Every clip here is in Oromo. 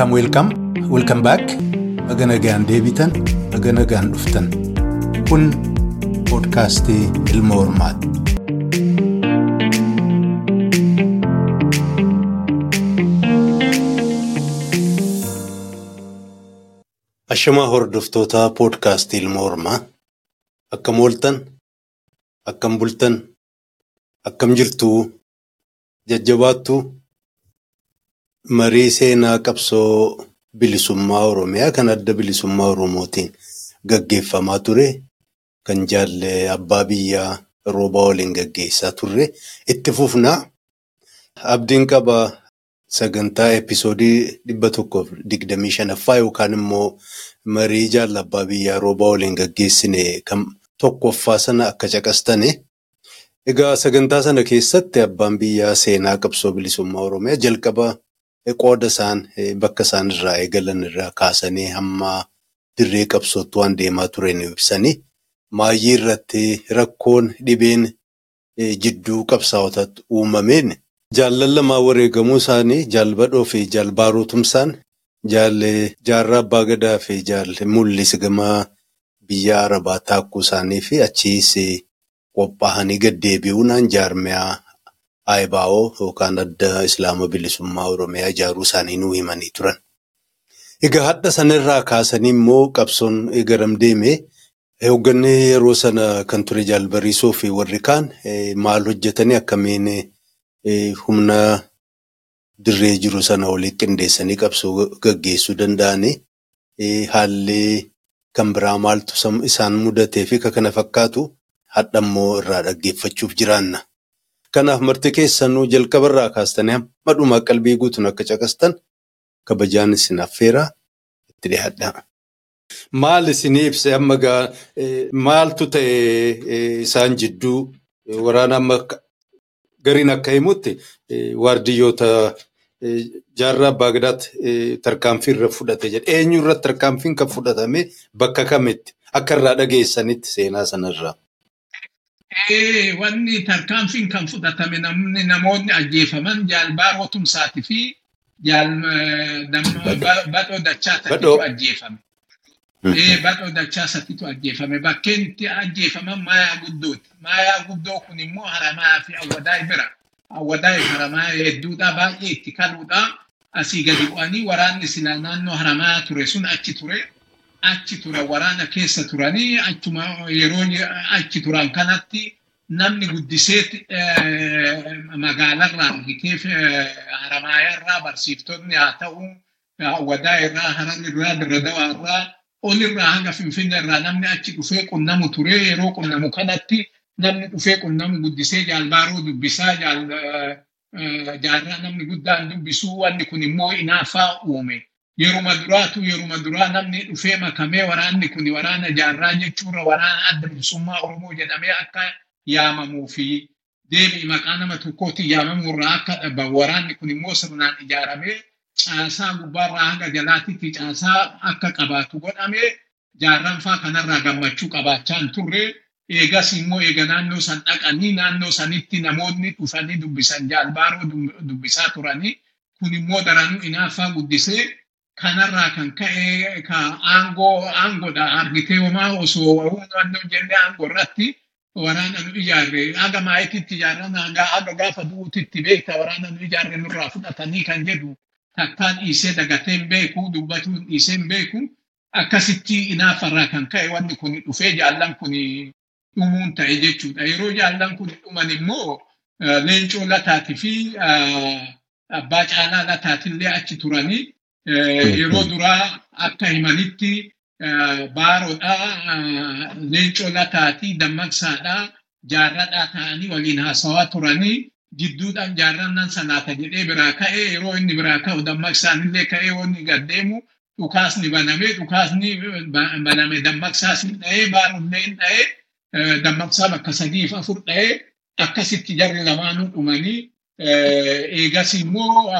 Welcome, welcome, welcome back. Baga nagaan deebitan, baga nagaan dhuftan. Kun poodkaastii Ilma Hormaati. Ashamaa hordoftoota poodkaastii Ilma Hormaa. Akkam ooltan, akkam bultan, akkam jirtuu, jajjabaattuu, marii seenaa qabsoo bilisummaa Oromiyaa kan adda bilisummaa Oromootiin gaggeeffamaa ture kan jaalle abbaa biyyaa roobaa waliin gaggeessaa turre itti fufnaa. Abdiin qaba sagantaa episoodii dhibba tokkoof digdamii shanaffaa yookaan immoo marii jaalla abbaa biyyaa roobaa waliin gaggeessine kan tokkoffaa sana akka caqastane. Egaa sagantaa sana keessatti abbaan biyyaa seenaa qabsoo bilisummaa Oromiyaa jalqaba qooda isaan bakka isaan irraa eegalan irraa kaasanii hamma dirree qabsootti waan deemaa turan ibsanii maayyii irratti rakkoon dhibeen jidduu qabsaa'otatti uumameen jaallan lamaa wareegamuu isaanii jaalbadhoo fi jaalbaaroo tumsaan jaarraa abbaa gadaa fi mul'is gamaa biyya arabaa taakkuu isaanii fi achiis qophaa'anii gaddeebi'uunaan jaarmiyaa Ayibaa'oo yookaan adda Islaama Bilisummaa Oromiyaa ijaaruu isaanii nuu himanii turan. Egaa hadha sanarraa kaasanii immoo qabsoon garam deemee hoogganni yeroo sana kan ture jaalbariisoo fi warri kaan maal hojjetanii akkamiin humna dirree jiru sana olii qindeessanii qabsoo gaggeessuu danda'anii haalli kan biraa maaltu isaan mudatee fi kana fakkaatu hadha immoo irraa dhaggeeffachuuf jiraanna. Kanaaf marti keessanuu jalqabarraa kaastanii hamma dhumaa qalbii guutuun akka caqastan kabajaan isin affeeraa itti dhiyaadha. Maal isinii ibsa amma maaltu ta'e isaan jidduu waraana amma gariin akka himutti waardiyyoota jaarraa abbaa gadaatti tarkaanfii irra fudhate jedhe. Eenyu irratti tarkaanfiin kan fudhatame bakka kamitti akka irraa dhageessanitti seenaa sanarraa. Wanni tarkaanfiin kan fudhatame namni namoonni ajjeefaman jaalbaaroo tumsaatii fi badhoo dachaasatitu ajjeefame. Badhoo dachaasatitu ajjeefame. Bakkeen itti ajjeefaman maayaa guddooti. Maayaa guddoo kun immoo haramaa fi awwadaa bira. Awwadaa haramaa hedduudha baay'ee itti kaluudha. Asii gadi bu'anii waraanni silaa naannoo haramaa ture sun achi ture. Achi ture waraana keessa turanii achuma yeroo achi turan kanatti namni guddisee magaalarraa argitee haramaayarraa barsiiftonni haa ta'u wadaa irraa hararrirraa dirradawaa irraa olirraa hanga finfinne irraa namni achi dhufee qunnamu ture yeroo qunnamu kanatti namni dhufee qunnamu guddisee jaalbaaroo dubbisaa jaarraa namni guddaan dubbisuu wanni kun immoo inaafaa uume. Yeruma duraatu yeruma duraa namni dhufee makamee waraanni kun waraana jaarraa jechuudha waraana adda bilisummaa Oromoo jedhamee akka yaamamuu fi deebii maqaa nama tokkootiin yaamamuu irraa akka dhaban waraanni kun immoo sirnaan ijaaramee caasaa gubbaarraa hanga jalaatitti caasaa akka qabaatu godhamee jaarraan faa kanarraa gammachuu qabaachaa turre eegas immoo eega naannoo san dhaqanii naannoo sanitti namoonni dhufanii dubbisan jaalbaaroo dubbisaa turanii kun immoo daranuu inaaffaa guddisee kanarraa kan ka'e ka aangoo aangoodha argitee homaa osoo naannoo jennee aangoo irratti waraana nu ijaarre haga maayititti ijaarran haga gaafa du'utitti beekta waraana nu ijaarre nurraa fudhatanii kan jedhu takkaan dhiisee dagatee hin beeku dubbatuun dhiisee hin beeku akkasitti inaafarraa kan ka'e wanni kun dhufee jaallan kun dhumuun ta'e jechuudha yeroo jaallan kun dhuman immoo leencoo lataatii fi abbaa caalaa lataatillee achi turanii yeroo duraa akka himanitti baaroodhaa leencoo lataatii dammaqsaadhaa jaarradhaa ta'anii waliin haasawaa turanii gidduudhaan jaarrannan sanaata jedhee biraa ka'ee yeroo inni biraa ka'u dammaqsaanillee ka'ee wanni gaddeemu dhukaasni banamee dhukaasni baname dammaqsaas hin dha'ee baarollee hin dha'ee dammaqsaa bakka sadiif afur dha'ee akkasitti jarri lamaanuu dhumanii eegas immoo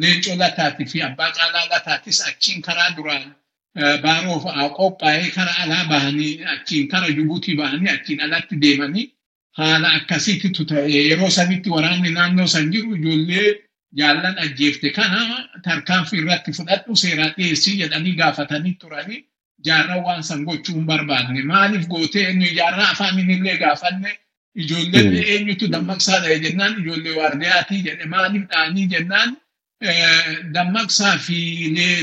leencoo lataatii fi abbaa caalaa lataatis achiin karaa duraan baaroof qophaa'ee karaa alaa bahanii achiin karaa Jibuutii bahanii achiin alatti deemanii haala akkasiitu ta'e yeroo sanitti waraanni naannoo san jiru ijoollee jaallan ajjeefte kana tarkaanfii irratti fudhadhu seeraa dhiyeessii jedhanii gaafatanii turanii jaarraa waan san gochuu hin barbaadne maaliif gootee nu jaarraa afaaniin illee gaafanne ijoolleen eenyutu dammaqsaa ta'e jennaan ijoollee waardiyaatii jedhe maaliif dhaanii jennaan dammaqsaa fi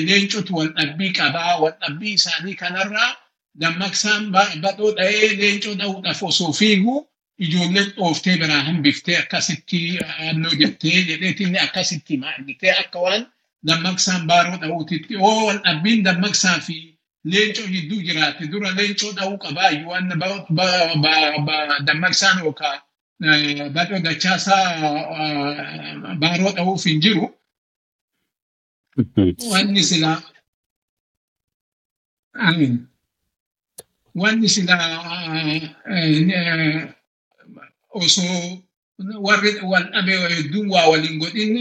leencotu wal dhabbii qabaa wal dhabbii isaanii kanarraa dammaqsaan badhoo dha'ee leencoo dha'uudhaaf osoo fiigu ijoolleen dhooftee biraa hambiftee akkasitti annoo jettee jedheetiin akkasitti argitee akka waan dammaqsaan baaroo dha'uutitti oo wal dhabbiin dammaqsaa fi leencoo jidduu jiraate dura leencoo dha'uu qabaa waan dammaqsaan yookaan badhoo dachaasaa baaroo dha'uuf hin jiru. Wanni silaa wanni silaa osoo warri wal dhabe hedduun waa waliin godhin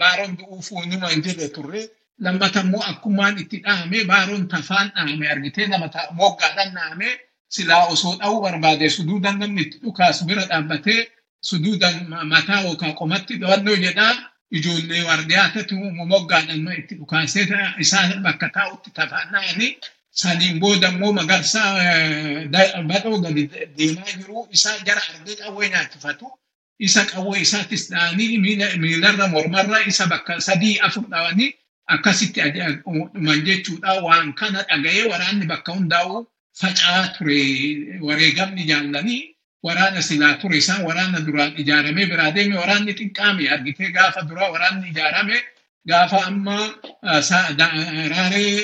baaroon du'uuf uumama hin jirre turre lammata immoo akkumaan itti dhaame baaroon tafaan dhaame argitee nama moggaadhaan dhaame silaa osoo dha'uu barbaade suduudan namni itti dhukaas bira dhaabbatee suduudan mataa yookaan qomatti dhawannoo jedhaa ijoollee waardiyaatatu moggaadhaan itti dhukaasee isaan bakka taa'utti tafaan dhaanii saniin booda immoo magarsaa badhoo gadi deemaa jiru isaa jara argee qawwee nyaachifatu isa qawwee isaattis dha'anii miilarra mormarra isa bakka sadii afur dhawanii akkasitti dhuman jechuudha. Waan kana dhaga'ee waraanni bakka hundaa'u faca'aa ture. Wareegamni jaallanii waraana silaa ture. Isaan waraana duraan ijaaramee biraa deeme waraanni xiqqaame argitee gaafa duraa waraanni ijaarame gaafa amma raaree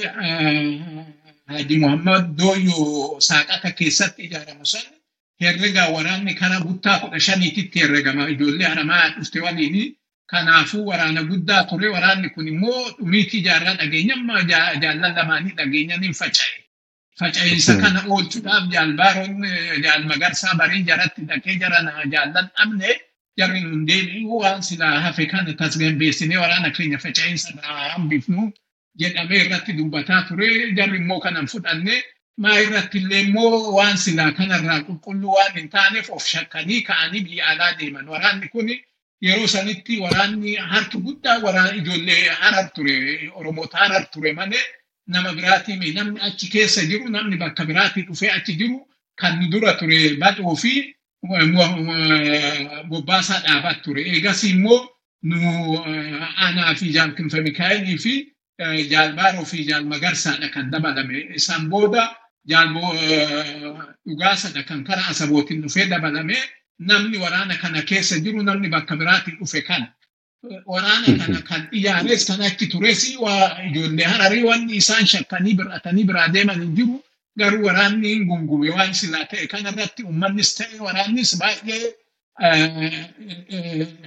Haji Muhammad Dooyyoo saaqata keessatti ijaaramu san herregaa waraanni kana guddaa kudha shaniititti herregama. Ijoollee haramaa dhufte waliin kanaafuu waraana guddaa ture waraanni kun immoo dhumiitii ijaarraa dhageenyamma jaallan lamaanii dhageenyan hin faca'e. Faca'insa kana oolchuudhaaf jaalbaaroon jaalmagarsaa barii jaratti dhaqee jaran jaallan dhabne jarri nun deebi'uu waan silaa hafe kana tasgabbeessinee waraana keenya faca'insa hambifnu jedhamee irratti dubbataa ture jarri immoo kanan fudhanne maa irratti illee immoo waan silaa kanarraa qulqulluu waan hin taaneef of shakkanii ka'anii biyya alaa deeman waraanni kun yeroo sanitti waraanni harki guddaa waraana ijoollee harar ture oromoota harar ture malee nama biraatii namni achi keessa jiru namni bakka biraatii dhufee achi jiru kan dura ture badhoo fi bobbaasaa dhaabat ture. Eegas immoo nu aanaa fi jaalkinfa mikaa'elii fi jaalbaaroo fi jaalmagarsaadha kan dabalame isaan booda jaalboo dhugaasadha kan karaa asabootiin dhufee dabalame namni waraana kana keessa jiru namni bakka biraatii dhufe kana. Waraana kana kan ijaares kan achi tures waa ijoollee hararii wanni isaan shakkanii bir'atanii biraa deeman hin jiru garuu waraanni hin gungume waan silaa ta'e kanarratti uummannis ta'e waraannis baay'ee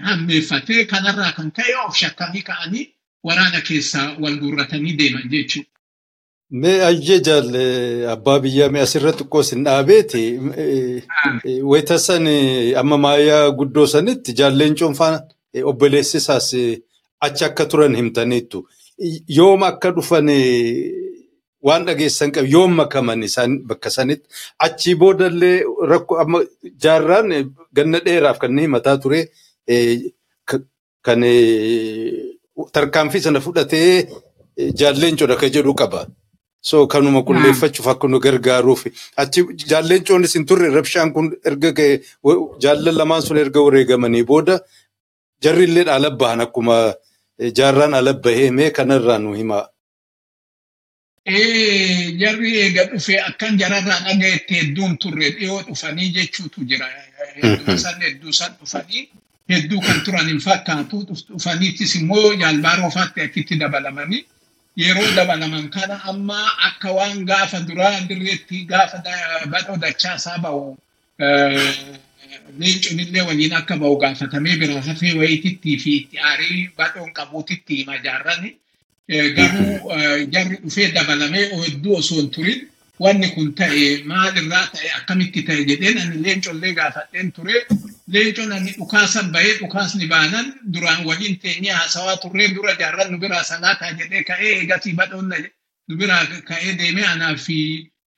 hammeeffatee kanarraa kan ka'e of shakkanii ka'anii waraana keessaa wal guurratanii deeman jechuudha. Mee ajjee jaalle abbaa biyyaa mee asirratti xiqqoo sin dhaabeeti. Wayitasan amma maayaa guddoo sanitti jaalleen cuunfaan obboleessisaas achi akka turan himtaniittu. Yoom akka dhufan waan dhageessan qabu yoom makaman isaan bakka sanitti achii boodallee rakkoo amma jaarraan ganna dheeraaf kan himataa ture kan tarkaanfii sana fudhatee jaalleen codha jedhu qaba. So kanuma qulleeffachuuf akka nu gargaaruuf achi jaalleen coonis hin turre rabshaan kun erga ga'e jaallan lamaan sun erga wareegamanii booda jarri illee ala bahan akkuma jaarraan ala bahee mee kanarraa nu himaa. Jarri eega dhufee akkan jararraa dhagayetti hedduun turre dhiyoo dhufanii jechuutu jira. San hedduu san dhufanii hedduu kan turan hin fakkaatu dhufaniittis immoo jaalbaaroofaatti achitti dabalamanii. Yeroo dabalaman kana amma akka waan gaafa duraa dirreetti gaafa badhoo dachaasaa bahu leenconillee waliin akka bahu gaafatamee bira hafee wayitittii fi itti aarii badhoon qabuutitti hima jaarrani. Garuu jarri dhufee dabalamee hedduu osoo hin turin wanni kun ta'e maalirraa ta'e akkamitti ta'e jedheen ani leencollee gaafadheen ture. Leencoon ani dhukaasan bahee dhukaasni baanan duraan waliin teenyee haasawaa turree dura jaarran nu biraa salaataa jedhee ka'ee eegasii badhoonna nu biraa ka'ee deemee anaa fi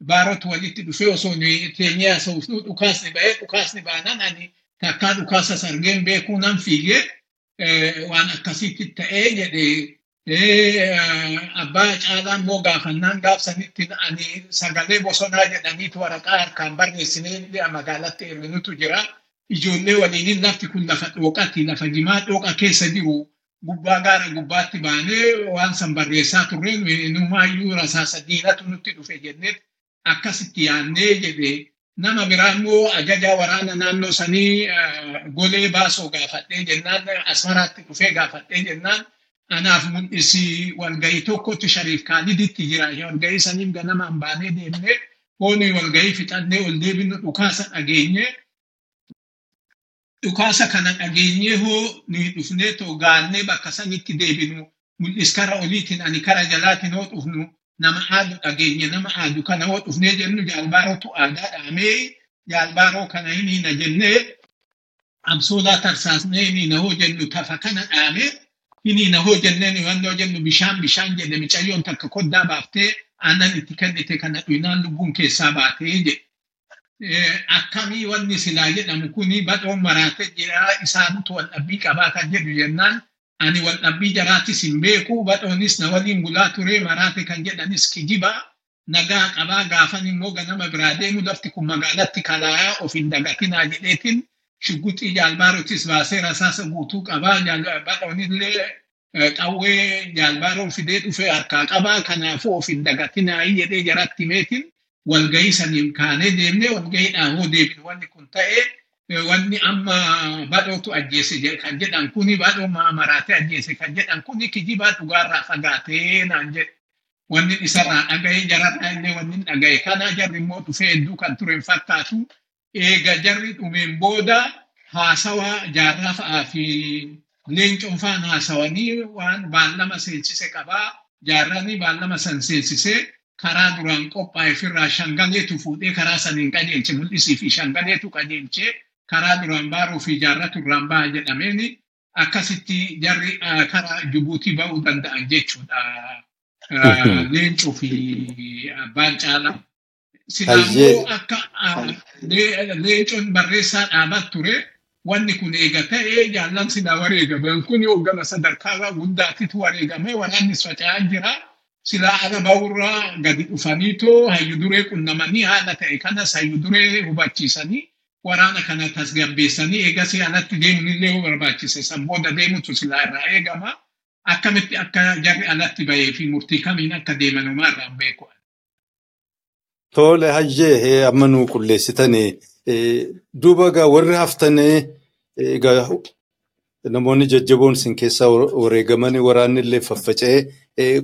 baarota walitti dhufee osoo teenyee haasawuuf dhukaasni bahee dhukaasni baanan ani takkaa dhukaasas argeen beekuu nan fiigee waan akkasitti ta'ee jedhee abbaa caalaa immoo gaafannaan gaafsanitti ani sagalee bosonaa jedhaniitu waraqaa harkaan barreessinee magaalatti erginutu jira. Ijoollee waliin lafti kun lafa dhooqatti lafa jimaa dhooqa keessa jiru gubbaa gaara gubbaatti baanee waan san barreessaa turre numaayyuu rasaasa diinatu nutti dhufe jennee akkasitti yaannee jedhee nama biraa immoo ajaja waraana naannoo sanii golee baasoo gaafadhee jennaan asmaraatti dhufee gaafadhee jennaan anaaf mul'isi walgahii tokkotti shariif kaaliditti jira. Walgahii saniif ganamaan baanee deemnee hooni walgahii fixannee ol deebinu dhukaasa dhageenye dhukaasa kana dhageenyee hoo ni dhufnee too gaannee bakka sanitti deebinu mul'is kara oliitiin ani kara jalaatiin hoo dhufnu nama aadu dhageenye nama aadu kana hoo dhufnee jennu. Jaalbaarootu aadaa dhaamee jaalbaaroo kana hiniina jennee absoolaa tarsaasnee hiniina hoo jennu. Tafa kana dhaamee hiniina hoo jenneen wannoo jennu bishaan bishaan jedhe micayyoon takka koddaa baaftee aannan itti kennite kana dhuyinaan lubbuun keessaa baatee jedhe. Akkamii wanni silaa jedhamu kuni badhoon maraatee jira isaantu waldhabbii qabaa kan jedhu jennaan ani waldhabbii jaraatis hin beeku badhoonis na waliin bulaa ture maraate kan jedhanis kijiba nagaa qabaa gaafan immoo ganama biraa deemu lafti kun magaalatti kalaayaa of hin dagatinaa jedheetiin shugguxii jaalbaarotis baasee rasaasa guutuu qabaa badhoonillee qawwee jaalbaaroo fidee dhufee harkaa qabaa kanaafuu of hin dagatinaa jedhee jaratti meetiin walgahii saniin kaanee deemnee walgahiidhaan hoo deebinu wanni kun ta'ee wanni amma badhootu ajjeese kan jedhan kuni badhoo maraatee ajjeese kan jedhan kuni kijibaa dhugaarraa fagaatee naan jedhe. Wanni isarraa dhaga'ee jararraa illee wanni dhaga'e kana jarri immoo dhufee hedduu kan ture fakkaatu eega jarri dhumeen booda haasawaa jaarraa fa'aa fi leencoon fa'aan haasawanii waan baallama seensise qabaa jaarranii baallama san seensisee karaa duraan qophaa'e firraa shangaleetu fuudhee karaa saniin qajeelche mul'isii fi shangaleetu qajeelchee karaa duraan baaruu fi jaarratu irraan ba'a jedhameen akkasitti jarri karaa Jibuutii ba'uu danda'an jechuudha. Leencuu fi abbaan caalaa. Silaammoo akka leencoon barreessaa dhaabat ture wanni kun eega ta'ee jaallan silaa wareegaman kun hooggana sadarkaa guddaatitu wareegamee waraannis faca'aa jira. Silaa ala ba'urraa gadi dhufaniitoo hayyu duree qunnamanii haala ta'e kanas hayyu duree hubachiisanii waraana kana tasgabbeessanii eegasii alatti deemunillee yoo barbaachise san booda deemutu silaa irraa eegama. Akkamitti akka jarri alatti bahee fi murtii kamiin akka deeman homaa irraa beeku. Tole hayyee amma nuu qulleessitanii duuba egaa warri haftanii egaa namoonni jajjaboon isin keessaa wareegamanii waraanni illee faffaca'ee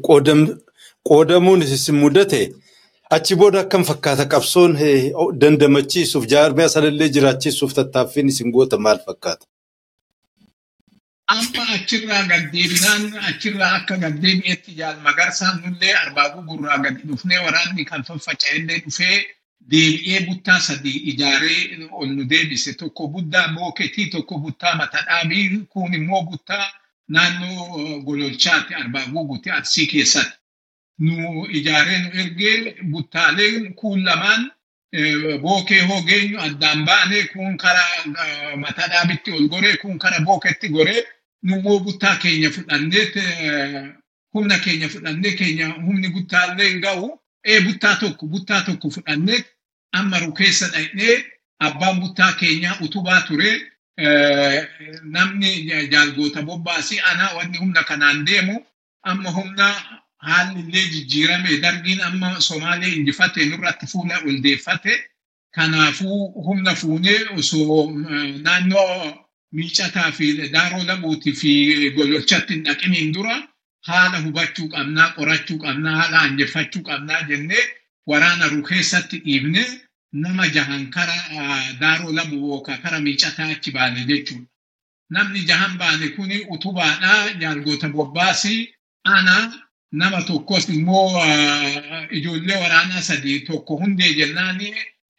qoodamuun isin mudate achi booda akkam fakkaata qabsoon dandamachiisuuf jaarmiyaa sanallee jiraachisuuf tattaaffiin isin goota maal fakkaata? Amma achirraa gaddeebinaan achirraa akka gaddeebi'etti jaal magarsaan nullee arbaabuu gurraa gadi dhufnee waraanni kan faffaca'ellee dhufee deebi'ee buttaa sadii ijaaree ol nu deebise. Tokko buttaa booketii tokko buttaa matadhaabii kun immoo buttaa naannoo gololchaatti arbaabuu guutii arsii keessatti. Nu ijaaree nu ergee buttaaleen kun lamaan bookee hogeenyu addaan baanee kun karaa matadhaabitti ol goree kun karaa booketti goree nummoo buttaa keenya fudhannee humna keenya fudhannee keenya humni buttaallee hin ga'u ee buttaa tokko buttaa tokko fudhannee amma rukeessa dhaqnee abbaan buttaa keenyaa utubaa ture namni jaalgoota bobbaasii ana wanni humna kanaan deemu amma humna haalli illee jijjiirame dargiin amma somaalee injifate nurratti fuula ol deeffate kanaafuu humna fuunee osoo naannoo miicataa fi daaroo labuutii fi gololchatti hin dhaqiniin dura haala hubachuu qabnaa qorachuu qabnaa haala anjeffachuu qabnaa jennee waraana rukeessatti dhiibne nama jahan kara daaroo labu yookaan kara miicataa achi baane jechuudha. Namni jahan baane kuni utubaadhaa jaalgoota bobbaasii ana nama tokkos immoo ijoollee waraanaa sadii tokko hundee jennaan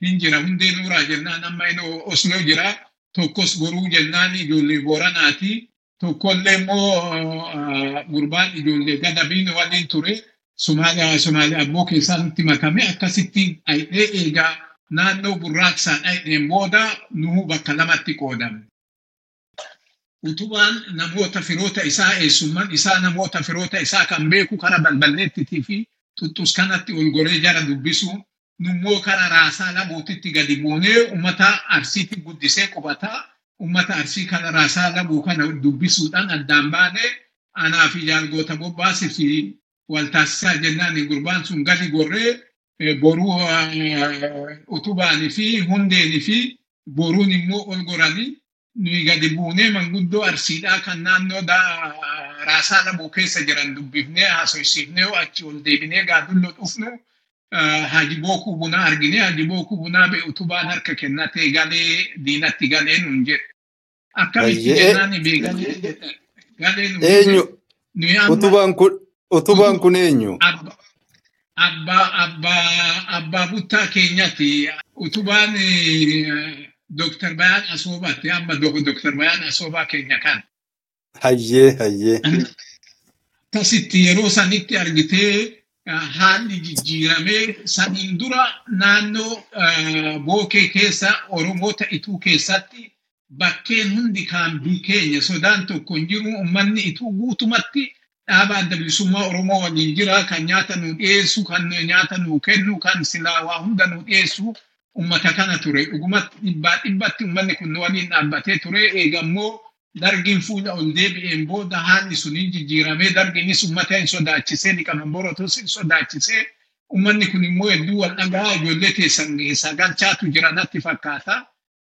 hin jira hundee nuuraa jennaan amma inni osloo jira tokkos goruu jennaan ijoollee booranaati tokkollee immoo gurbaan ijoollee gadabiin waliin ture Somaaliyaa keessaa nutti makame akkasitti dhayidhee eegaa naannoo burraaqsaa dhayidheen booda nuhu bakka lamatti qoodamne. utubaan namoota firoota isaa eessummaan isaa namoota firoota isaa kan beeku kara balballeettitii fi tuttus kanatti ol goree jara dubbisu nummoo kara raasaa lamuutitti gadi buunee ummata arsiitti guddisee qubataa ummata arsii kana raasaa lamuu kana dubbisuudhaan addaan baanee anaa fi jaalgoota bobbaasii fi waltaasisaa jennaan gurbaan sun gadi gorree boruu utubaanii fi hundeenii fi boruun immoo ol goranii nuyi gadi buunee manguddoo arsiidhaa kan naannoo raasaa lamuu keessa jiran dubbifnee haasoysiifnee achi ol deebinee gaadulloo dhufnu haji bookuu bunaa argine haji bookuu bunaa be utubaan harka kennatee galee diinatti galee nuun jedhe. Akkamitti jennaan beekalee galee nuun Eenyu? Utubaan kun utubaan kun eenyu? Abbaa abbaa abbaa buttaa keenyatti utubaan Dooktar Bayaan Asoobaatti amma Dooktar Bayaan Asoobaa keenya kan. Hayyee hayyee. Akkasitti yeroo sanitti argitee haalli jijjiiramee saniin dura naannoo bookee keessa Oromoota ituu keessatti bakkeen hundi kaambii keenya sodaan tokko hin jiru uummanni ituu guutumatti dhaaba adda bilisummaa Oromoo waliin jira kan nyaata nu dhiyeessu kan nyaata nu kennu kan silaa waa hunda nu dhiyeessu ummata kana ture dhugumatti dhibbaa dhibbatti uummanni kun waliin dhaabbatee ture eegammoo dargiin fuula ol deebi'een booda haalli suniin jijjiiramee dargiinis uummata hin sodaachisee dhiqaman borotus hin sodaachisee uummanni kun immoo hedduu wal dhagaa ijoollee teessan keessaa galchaatu jira natti fakkaata.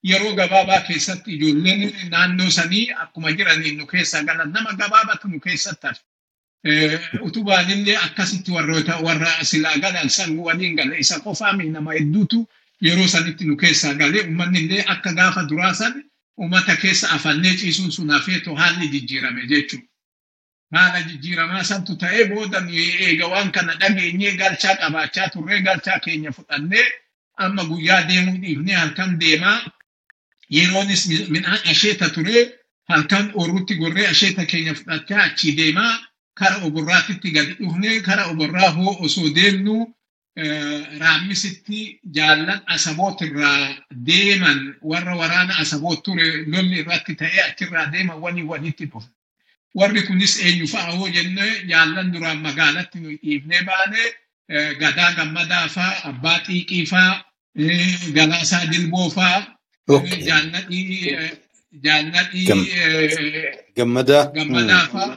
Yeroo gabaabaa keessatti ijoolleen naannoo sanii akkuma jiraniin nu keessaa galan nama gabaabatu nu keessatti hafe. Utubaan illee akkasitti warra silaa galan san waliin gale isa qofaa nama hedduutu yeroo sanitti nu keessaa galee uummanni illee akka gaafa duraa san uummata keessa afannee ciisuun sun hafeetu haalli jijjiirame jechuudha. Haala jijjiiramaa santu ta'ee booda eega waan kana dhageenyee galchaa qabaachaa turree galchaa keenya fudhannee amma guyyaa deemuu dhiifnee halkan deemaa yeroonis midhaan asheeta turee halkan oorrutti gorree asheeta keenya fudhachaa achii deemaa kara oborraatitti gadi dhufnee kara oborraa hoo osoo deemnu raammisitti jaallan asaboot irraa deeman warra waraana asaboot ture lolli irratti ta'ee achirraa deeman walii walitti dhufu. Warri kunis eenyu fa'a hoo jennee jaallan duraan magaalatti nu dhiifnee baane gadaa gammadaa fa'a abbaa xiiqii fa'a galaasaa dilboo fa'a jaalladhii gammadaa gammadaa fa'a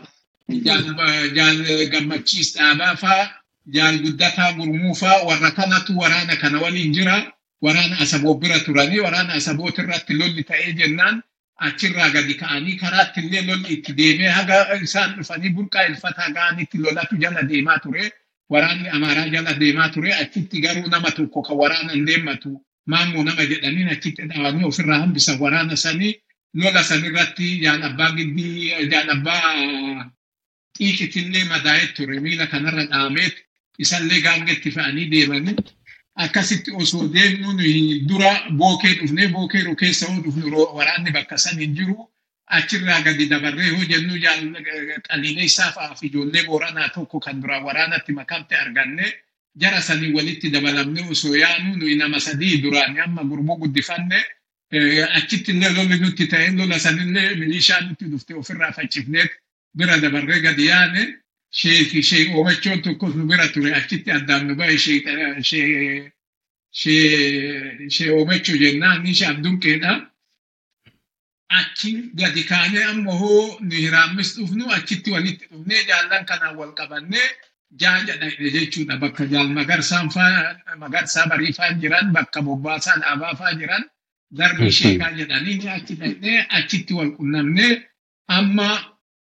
gammachiis dhaabaa fa'a jaal guddataa gurmuu fa'a warra kanatu waraana kana waliin jira. Waraana asaboo bira turanii waraana asaboot irratti lolli ta'ee jennaan. Achirraa gadi ka'anii karaatti illee lolli itti deemee haga isaan dhufanii burqaa ilfataa ga'anitti lolatu jala deemaa ture. Waraanni amaaraa jala deemaa ture. Achitti garuu nama tokko kan waraana hin deemmatu. Maammoo nama jedhaniin achitti dhaabanii ofirraa hambisan waraana sanii lola sanirratti jaal abbaa giddii jaal abbaa xiiqitillee madaa'ee ture. Miila kanarra dhaameet isallee gaangetti fe'anii deemanii akkasitti osoo deemnu dura bookee dhufnee bookee keessa hoo dhufnu waraanni bakka san hin jiru achirraa gadi dabarree hoo jennu qaliilee isaa fa'aa fi ijoollee booranaa tokko kan duraan waraanatti makamte arganne jara sanii walitti dabalamne osoo yaanu nuyi nama sadii duraan amma gurmuu guddifanne achitti illee lolli nutti ta'e lola sanillee milishaa nutti dhufte ofirraa faccifneet bira dabarree gadi yaane sheeki shee oomachoon tokkos nu bira ture achitti addaan nu ba'e shee oomachoo jennaan ishee abdunqeedha. Achi gadi kaanee amma hoo nu hiraammis dhufnu achitti walitti dhufnee jaallan kanaan wal qabannee jaaja dhaqne jechuudha bakka jaal magarsaan faa magarsaa bariifaan jiran bakka bobbaasaan dhaabaa faa jiran darbii sheekaa jedhanii achi dhaqnee achitti wal qunnamnee amma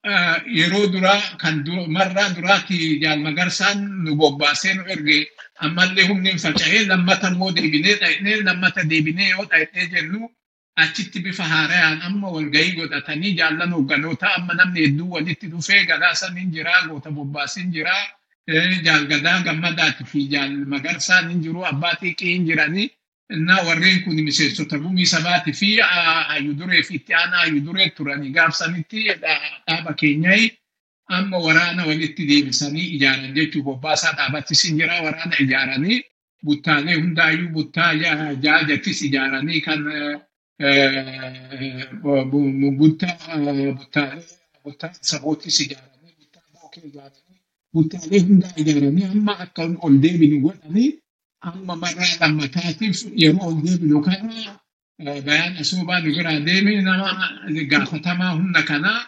yeroo duraa kan marraa duraatti jaal magarsaan nu bobbaasee nu erge. Ammallee humni faca'ee lammata immoo deebinee dhaqnee lammata deebinee yoo dhaqnee jennu achitti bifa haarayaan amma walgahii godhatanii jaallan hoogganoota amma namni hedduu walitti dhufee gadaasan hin jiraa goota bobbaasin jiraa jaal gadaa gammadaati fi jaal magarsaan hin jiru abbaa xiiqii hin jiranii እና warreen kun miseensota gumii sabaati fi hayyuduree fi itti aanaa hayyuduree turanii gaafsanitti dhaaba keenyai amma waraana walitti deebisanii ijaaran jechuu bobbaasaa dhaabattis hin jira waraana ijaaranii buttaalee hundaayyuu buttaa jaajattis ijaaranii kan buttaa saboottis ijaaranii buttaa bookee ijaaranii buttaalee hundaa ijaaranii amma akka ol deebinu godhanii amma marraa lammataatiif yeroo deebinu kana bayaan asuubaa nu biraa deeme nama gaafatamaa humna kanaa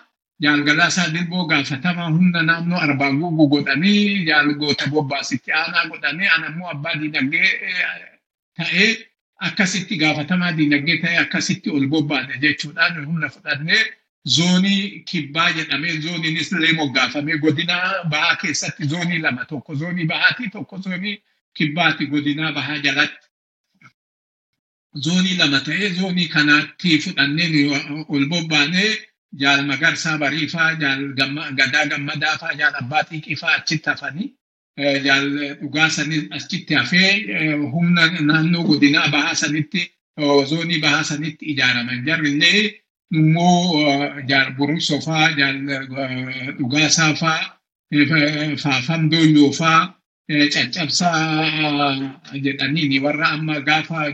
jaalgalaasaa dilboo gaafatamaa humna naannoo arbaa guugu godhanii jaalgoota bobbaasitti aanaa godhanii anammoo abbaa diinagdee ta'ee akkasitti gaafatamaa diinagdee ta'ee akkasitti ol bobbaane jechuudhaan humna fudhannee zoonii kibbaa jedhamee zooniinis illee moggaafamee godina bahaa keessatti zoonii lama tokko zoonii bahaati tokko zoonii kibbaati godina bahaa jalatti. Zoonii lama ta'ee zoonii kanaatti fudhannee ol bobbaanee jaal magarsaa bariifaa jaal gadaa gammadaa faa jaal abbaa xiiqii faa achitti hafanii jaal dhugaa sanis achitti hafee humna naannoo godinaa bahaa sanitti zoonii bahaa sanitti ijaaraman jarrillee immoo jaal buruusoo faa jaal dhugaasaa faa faafam dooyyoo faa caccabsaa jedhaniini warra amma gaafa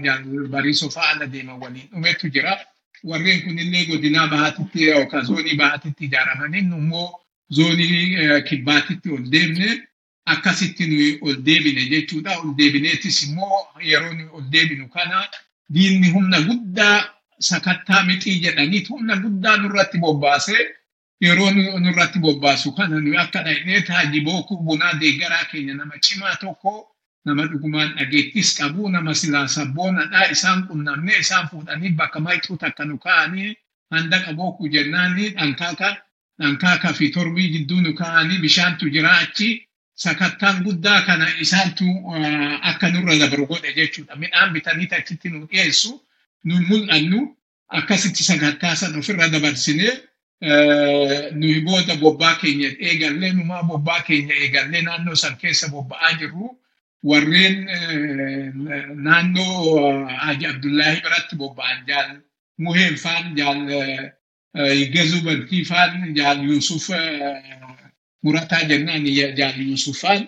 bariisoo faa ala deeman waliin dhumetu jira. warreen kunillee godinaa bahaatitti yookaan zoonii bahaatitti ijaaramanii immoo zoonii kibbaatitti ol deemne akkasitti nuyi ol deebine jechuudha. Ol deebineetis immoo yeroo nuyi ol deebinu kana diinni humna guddaa sakattaa mixii jedhaniit humna guddaa nurratti bobbaasee yeroo nurratti bobbaasu kana nuyi akka dhaqnee taajii bookuu bunaa deeggaraa keenya nama cimaa tokko nama dhugumaan dhageettis qabu nama silaa sabboonadha isaan qunnamne isaan fuudhanii bakka maayixuu takka nu kaa'anii handaqa bookuu jennaani dhankaaka dhankaaka fi torbii jidduu nu kaa'anii bishaantu jira achi sakattaan guddaa kana isaantu akka nurra dabaru godhe jechuudha midhaan bitanii achitti nu dhiyeessu nu mul'annu akkasitti sakattaa san ofirra dabarsinee nuyi booda bobbaa keenya eegallee numaa bobbaa keenya eegallee naannoo san keessa bobba'aa jirru. warreen naannoo Haji Abdullahi biratti bobba'an jaal Muheen faan jaal Gazuu Bantii faan jaal Yusuf Murataa jennaan jaal Yusuf faan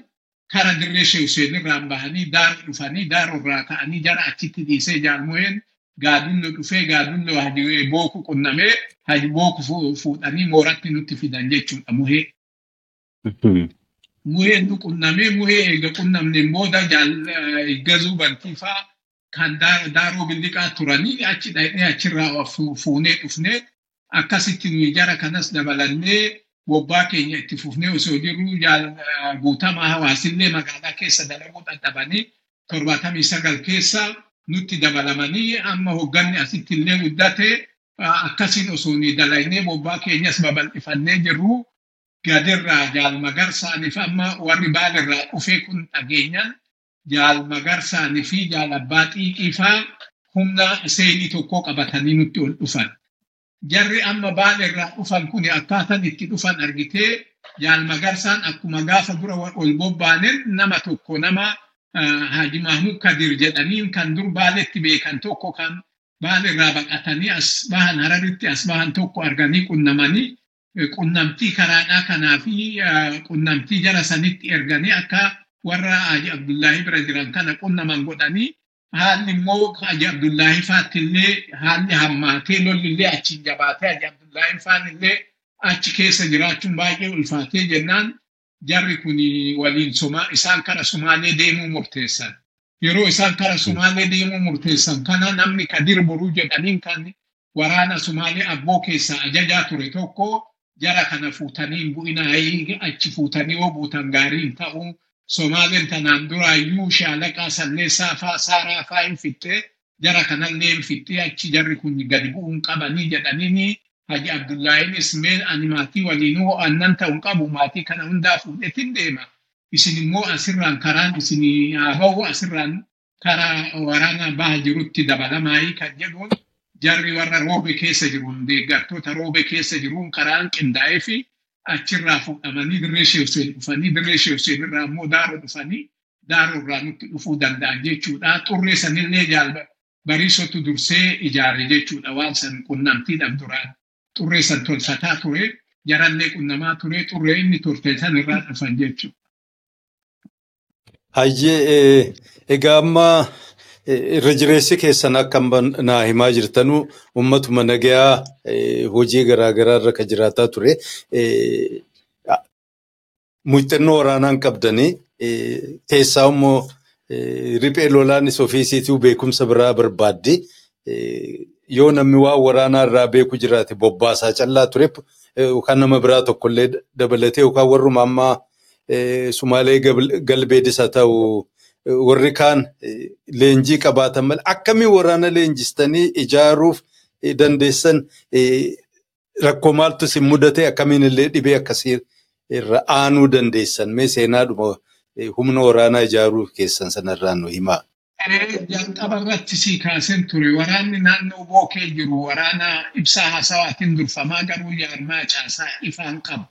kara dirree Shee Hussein irraan bahanii daaru dhufanii daaru irraa ka'anii jara achitti dhiisee jaal Muheen gaadunno dhufee gaadunno Haji Booku qunnamee Haji Booku fuudhanii mooratti nutti fidan jechuudha Muhee. muheen nu qunnamee muhee eega qunnamneen booda gazuu bantii faa kan daaroo billiqaa turanii achi dhaqnee achirraa fuunee dhufnee akkasitti nuyi jara kanas dabalannee bobbaa keenya itti fufnee osoo jirru guutamaa hawaasillee magaalaa keessa dalaguu dadhabanii torbaatamii sagal keessa nutti dabalamanii amma hogganni asitti illee guddate akkasiin osoo nuyi dalagnee bobbaa keenyas babal'ifannee jirru. gadirraa jaal magarsaanii fi amma warri baalirraa dhufee kun dhageenyan jaal magarsaanii fi jaal abbaa xiiqii faa humna seenii tokko qabatanii nutti ol dhufan. Jarri amma baalirraa dhufan kun akkaataan itti dhufan argitee jaal magarsaan akkuma gaafa dura ol bobbaanen nama tokko nama Haji Mahmud Kadir jedhaniin kan dur baaletti beekan tokko kan baalirraa baqatanii as bahan hararitti as bahan tokko arganii qunnamanii qunnamtii karaadhaa kanaa fi qunnamtii jara sanitti erganii akka warra Haji Abdullaahi bira jiran kana qunnaman godhanii haalli immoo Haji Abdullaahi faattillee haalli hammaatee lollillee achiin jabaatee Haji Abdullaahi faanillee achi keessa jiraachuun baay'ee ulfaatee jennaan jarri kun waliin isaan kara Sumaalee deemuu murteessan. Yeroo isaan kara Sumaalee deemuu murteessan kana namni Kadir Boruu jedhaniin kan waraana Sumaalee abboo keessaa ajajaa ture tokko jara kana fuutanii bu'inaa achi fuutanii yoo buutan gaariin ta'u Somaaleen tanaan duraayyuu shaalaqaa salleessaa faa saaraa faa hin fittee jara kanallee hin fittee achi jarri kun gadi bu'uun qabanii jedhanii Haji Abdullaahiinis mee ani maatii waliinuu aannan ta'uun qabu maatii kana hundaa fuudhetin deema. Isin immoo asirraan karaan isin haa bahu asirraan karaa waraana baha jirutti dabalamaayii kan jedhuun jarri warra roobe keessa jiruun deeggartoota roobe keessa jiruun karaan qindaa'ee fi achirraa fuudhamanii dirree sheekseen dhufanii dirree sheekseen irraa immoo daaroo dhufanii daaroo irraa nutti dhufuu danda'an jechuudha. Xurree sanillee jaalba bariisotu dursee ijaare jechuudha waan san qunnamtiidhaaf duraan. Xurree san tolfataa ture jarallee qunnamaa ture xurree inni turte san irraa dhufan jechuudha. Hayyee egaa amma irra jireessi keessan akka naa himaa jirtanuu uummatuma nagayaa hojii garaagaraa irra kan jiraataa ture. Muuxannoo waraanaan qabdanii keessaa immoo riphee lolaanis ofiisiituu beekumsa biraa barbaaddi. Yoo namni waan waraanaa irraa beeku jiraate bobbaasaa callaa ture yookaan nama biraa tokkollee dabalatee yookaan warruma ammaa Sumaalee galbeedis haa ta'u warri kaan leenjii qabaatan malee akkamiin waraana leenjistanii ijaaruuf dandeessan rakkoo maaltu isin mudate akkamiin illee dhibee akkasii irra aanuu dandeessan mee seenaadhuma humna waraanaa ijaaruu keessan sanarraan nu himaa. Jalqaba irratti sii kaaseen ture waraanni naannoo bookee jiru waraana ibsaa haasawaatiin durfamaa garuu jaarmaa caasaa ifaan qabu.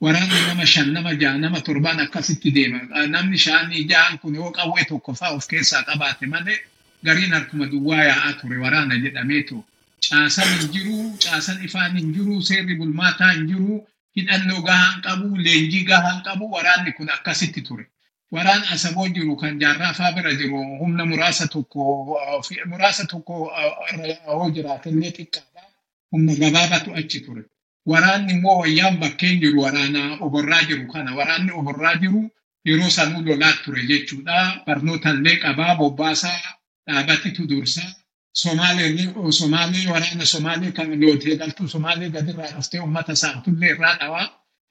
Waraanni nama shan nama jaha nama torban akkasitti deema. Namni shanii jahan kun yoo qawwee tokko fa'aa of keessaa qabaate malee gariin harkuma duwwaa yaa'aa ture waraana jedhameetu. Caasaan hin jiru, caasaan ifaan hin jiru, seerri bulmaataa hin jiru, hidhannoo gahaan qabu, leenjii gahaan qabu waraanni kun akkasitti ture. Waraan asaboo jiru kan jaarraa faa bira jiru humna muraasa tokko muraasa tokko yoo jiraatellee xiqqaadha. Humna gabaabaatu achi ture. Waraanni immoo wayyaan bakkeen jiru waraana oborraa jiru kana. Waraanni oborraa jiru yeroo sanuu lolaa ture jechuudha. Barnoota illee qabaa bobbaasaa dhaabatitu dursaa. Somaalee waraana Somaalee kan lootee galtuu Somaalee gadirraa dhuftee uummata saamtullee irraa dhawaa.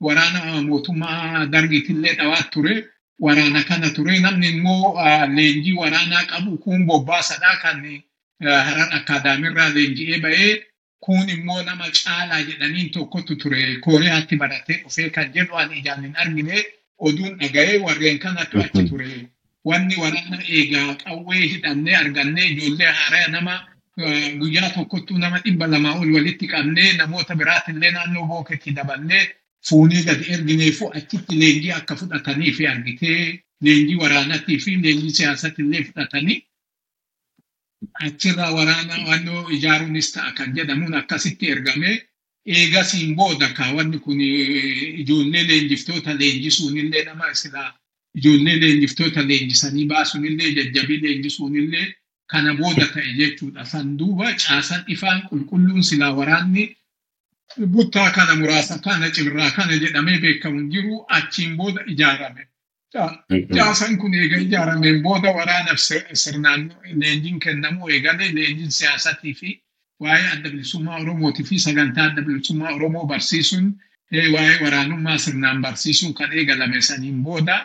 Waraana mootummaa dargiitillee dhawaa ture. Waraana kana ture namni immoo leenjii waraanaa qabu kun bobbaasadha kan harar akaadaamirraa leenji'ee ba'ee kun immoo nama caalaa jedhaniin tokkotu ture. Kooriyaatti baratee dhufee kan jedhu ani ijaan hin argine oduun dhaga'ee warreen kanatu achi ture wanni waraana eegaa qawwee hidhannee argannee ijoollee haaraa nama guyyaa tokkottuu nama dhibba lamaa ol walitti qabnee namoota biraatillee naannoo booketti dabannee fuunee gadi ergineefu achitti leenjii akka fudhatanii fi argitee leenjii waraanatii fi leenjii siyaasatti illee fudhatanii achirraa waraana wannoo ijaaruunis ta'a kan jedhamuun akkasitti ergame eegasiin booda kaawwanni kun ijoollee leenjiftoota leenjisuunillee nama silaa ijoollee leenjiftoota leenjisanii baasuunillee jajjabii leenjisuunillee kana booda ta'e jechuudha. San duuba caasan ifaan qulqulluun silaa waraanni buttaa kana muraasa kana cirraa kana jedhamee beekamu jiru achiin booda ijaarame. Caasaan kun eega ijaarameen booda waraanaaf sirnaan leenjiin kennamuu eegalee leenjiin siyaasatii fi waa'ee adda bilisummaa Oromootii fi sagantaa adda bilisummaa Oromoo barsiisuun waa'ee waraanummaa sirnaan barsiisuun kan eegalame saniin booda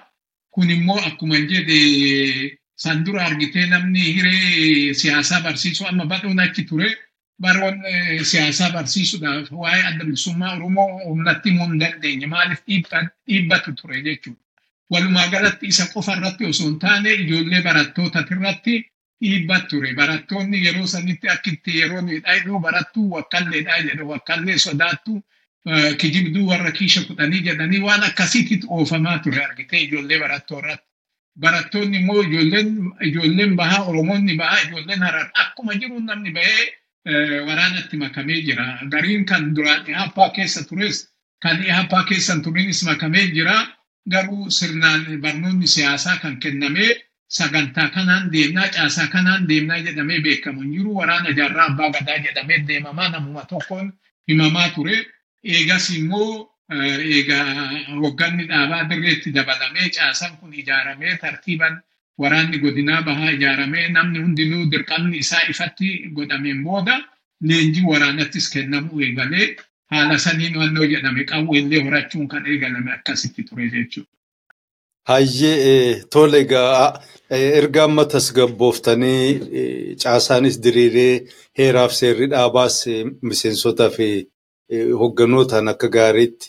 kun immoo akkuma jedhe san dura argitee namni hiree siyaasaa barsiisuu amma badhuun achi ture. Baroon siyaasaa barsiisuudhaaf waa'ee adda bilisummaa Oromoo humnatti himuu hin dandeenye maaliif dhiibbatu ture jechuudha. Walumaa galatti isa qofa irratti osoo hin taane ijoollee barattoota irratti dhiibba ture. Barattoonni yeroo sanitti akkitti yeroo dhaydhuu barattuu wakkalleedhaa jedhu wakkallee sodaattu kijibduu warra kiisha kudhanii jedhanii waan akkasiitti oofamaa ture argitee ijoollee barattoorratti. Barattoonni immoo ijoolleen bahaa Oromoonni bahaa ijoolleen harar akkuma jiru namni bahee waraanatti makamee jira. Gariin kan duraan ihappaa keessa tures kan ihappaa keessa turinis makamee jira. Garuu sirnaan barnoonni siyaasaa kan kennamee sagantaa kanaan deemnaa caasaa kanaan deemnaa jedhamee beekamu hin jiru. Waraana jaarraa abbaa gadaa jedhamee deemamaa namuma tokkoon himamaa ture. Eegas immoo eegaa hogganni dhaabaa dirreetti dabalamee caasaan kun ijaaramee tartiiban waraanni godinaa bahaa ijaaramee namni hundinuu dirqamni isaa ifatti godhameen booda leenjii waraanattis kennamuu eegalee haala saniin wannoo jedhame qawweellee horachuun kan eegalame akkasitti ture jechuudha. Hayyee tole egaa erga amma tasgabbooftanii caasaanis diriiree heeraaf seerri dhaabaas miseensotaa fi hogganootaan akka gaariitti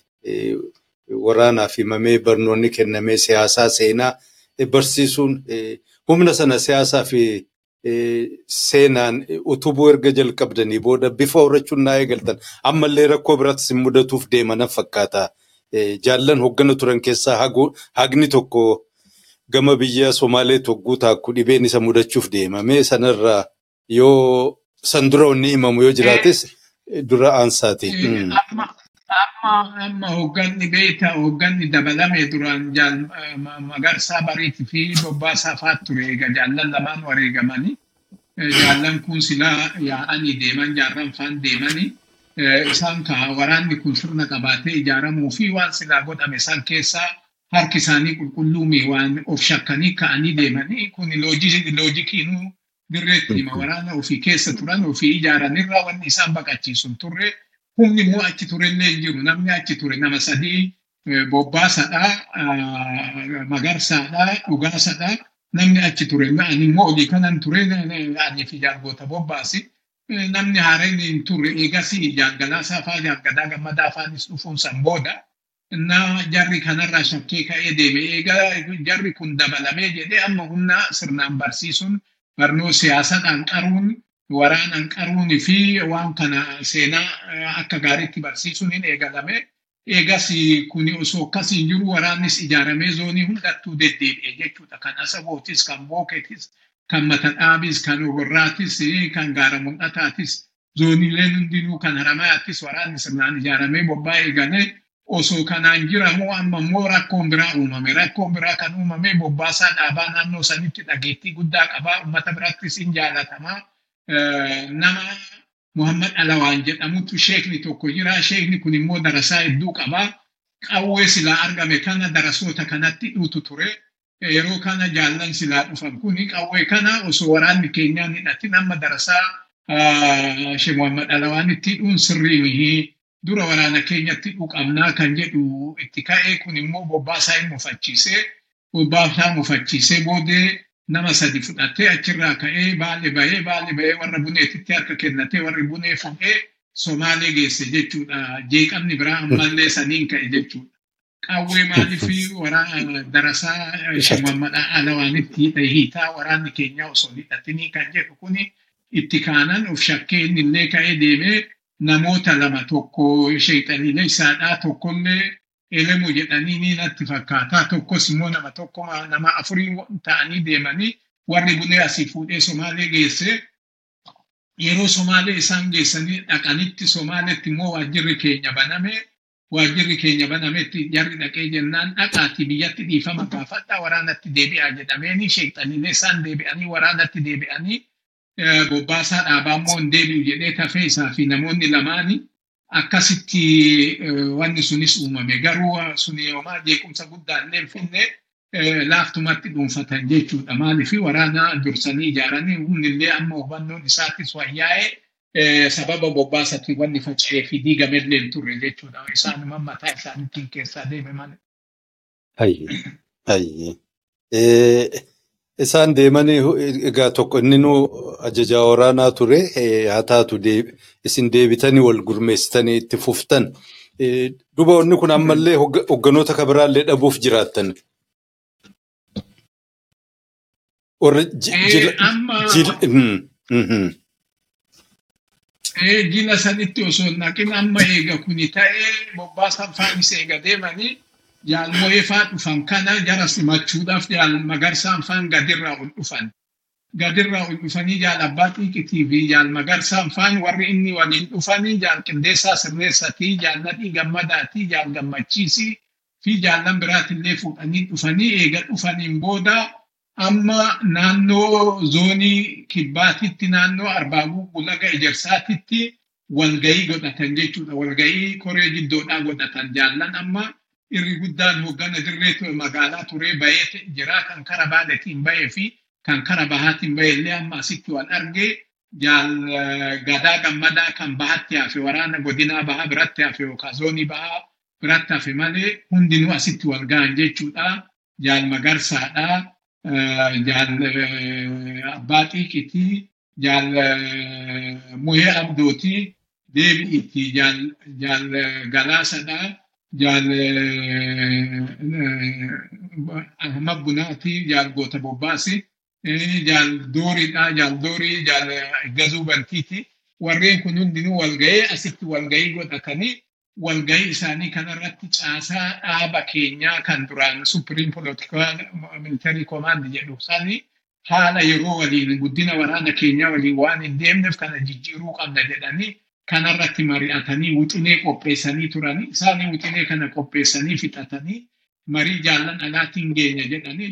waraanaaf himamee barnoonni kennamee siyaasaa seenaa barsiisuun humna sana siyaasaa fi seenaan utubuu erga jalqabdanii booda bifa horachuun naa eegaltan ammallee rakkoo biraattis hin mudatuuf deemanan fakkaata. Jaallan hoggana turan keessaa hagni tokko gama biyya Somaalee togguu taakku dhibeen isa mudachuuf deemame sanarraa yoo san dura onni himamu yoo jiraates dura aansaati. Amma hogganni beektaa hogganni dabalame duraan magarsaa bariitii fi bobbaasaa fa'aa ture egaa jaallan lamaan wareegamanii jaallan kun silaa yaa'anii deeman jaarran faan deemanii isaan ka waraanni kun sirna qabaatee ijaaramuu fi waan silaa godhame san keessaa harki isaanii qulqulluumi waan of shakkanii ka'anii deemanii kun loojikiinuu dirreetti hima waraana ofii keessa turan ofii ijaaranirraa wanni isaan baqachiisun turre humni immoo achi turellee hin jiru namni achi ture nama sadii bobbaasadha magarsaadha dhugaasadha namni achi ture ani immoo olii kanan ture ani fi jaargoota bobbaasi namni haareen hin turre eegas jaangalaasaa faa jaargadaa gammadaa faanis dhufuun san booda na jarri kanarraa shakkee ka'ee deeme eegaa jarri kun dabalamee jedhee amma humna sirnaan barsiisuun barnoo siyaasadhaan qaruun waraanaan qaruunii fi waan kana seenaa akka gaariitti barsiisuun hin eegalame. Eegas kun osoo akkasiin jiru waraannis ijaaramee zoonii hundattuu deddeebi'e jechuudha. Kan asabootis, kan booketis, kan matadhaabis, kan ogorraatis, kan gaara mul'ataatis, zooniileen hundinuu kan haramaattis waraanni sirnaan ijaaramee bobba'ee eegalee osoo kanaan jiramu amma immoo rakkoon biraa uumame. Rakkoon biraa kan uumame bobbaasaa dhaabaa naannoo sanitti dhageettii guddaa qabaa. Uummata birattis hin jaalatamaa. Nama Muhammad Alawaan jedhamutu sheekni tokko jira. Sheekni kun immoo darasaa hedduu qabaa. Qawwee silaa argame kana darasoota kanatti dhuutu ture. Yeroo kana jaallan silaa dhufan kuni qawwee kana osoo waraanni keenyaan hidhatin amma darasaa Sheekh Muhammad Alawaanitti dhuun sirrii dura waraana keenyatti dhuqamnaa kan jedhu itti ka'ee kun immoo bobbaasaa hin mufachiisee bobbaasaa mufachiisee boodee nama sadi fudhatee achirraa ka'ee baale bahee baale bahee warra buneetitti harka kennatee warri bunee fuudhee Somaalee geesse jechuudha. Jeeqamni biraa ammallee saniin ka'e jechuudha. Qawwee maaliif waraana darasaa Sheekh Alawaanitti hiitaa waraanni keenya osoo hidhatinii kan jedhu kuni itti kaanan of shakkee inni illee ka'ee deemee namoota lama tokko sheexaniilee isaadhaa tokkollee elemu jedhanii ni natti fakkaata. Tokkos immoo nama tokko nama afurii ta'anii deemanii warri bunee asii fuudhee Somaalee geesse. Yeroo Somaalee isaan geessanii dhaqanitti Somaaleetti immoo waajjirri keenya baname. Waajjirri keenya banametti jarri dhaqee jennaan dhaqaati biyyatti dhiifama gaafadhaa waraanatti deebi'aa jedhameeni sheexaniilee isaan deebi'anii waraanatti deebi'anii bobbaasaa dhaabaa immoo hin deebi'u jedhee tafee isaa fi namoonni lamaanii akkasitti wanni sunis uumame garuu suni homaa jeequmsa guddaa illee finne laaftumatti dhuunfatan jechuudha maaliif waraana dursanii ijaaranii humni illee amma hubannoon isaattis wayyaa'ee sababa bobbaasatti wanni faca'ee fi diigame illee hin turre jechuudha isaanuma mataa isaaniitiin keessaa deeme malee. Hayyee hayyee. Isaan deemanii egaa tokko inni nu ajajaa waraanaa ture haa taatu isin deebitanii wal gurmeessitanii itti fuftan. Duba inni kun ammallee hogganoota kabiraallee dhabuuf jiraattan. Warri jila sanitti osoo naqin amma eega kuni ta'ee bobbaasaan faanis eega deemanii jaalmo'ee faa dhufan kana jara simachuudhaaf jaal magarsaan faan gadirraa ol dhufan. Gadirraa ol dhufanii jaal abbaa xiiqitii fi jaal magarsaan faan warri inni waliin dhufanii jaal qindeessaa sirreessatii jaal nadhii gammadaatii jaal gammachiisii fi jaallan biraatillee fuudhanii dhufanii eega dhufaniin booda amma naannoo zoonii kibbaatitti naannoo arbaaguu gulaga ejersaatitti walgayii godhatan jechuudha. Walgayii koree jiddoodhaa godhatan jaallan amma irri guddaan hoggana dirree magaalaa turee bahee jira kan kara baaletiin bahee fi kan kara bahaatiin bahee illee amma asitti wal argee gadaa gammadaa kan bahatti hafe waraana godinaa bahaa biratti hafe yookaan zoonii bahaa biratti hafe malee hundinuu asitti wal ga'an jechuudha. Jaal magarsaadhaa. jaal abbaa xiiqitii jaal muhee abdootii deebi'itti jaal galaasadhaa jaal ahmad bunaatii jaal goota bobbaasi jaal dooriidhaa jaal doorii jaal gazuu bantiiti warreen kun hundinuu walga'ee asitti walga'ii godhatanii walga'ii isaanii kanarratti caasaa dhaaba keenyaa kan duraan supiriim poolitikaal militarii koomaandi jedhu isaanii haala yeroo waliin guddina waraana keenyaa waliin waan hin deemneef kana jijjiiruu qabna jedhanii kanarratti mari'atanii wixinee qopheessanii turanii isaanii wixinee kana qopheessanii fixatanii marii jaallan alaatiin geenya jedhanii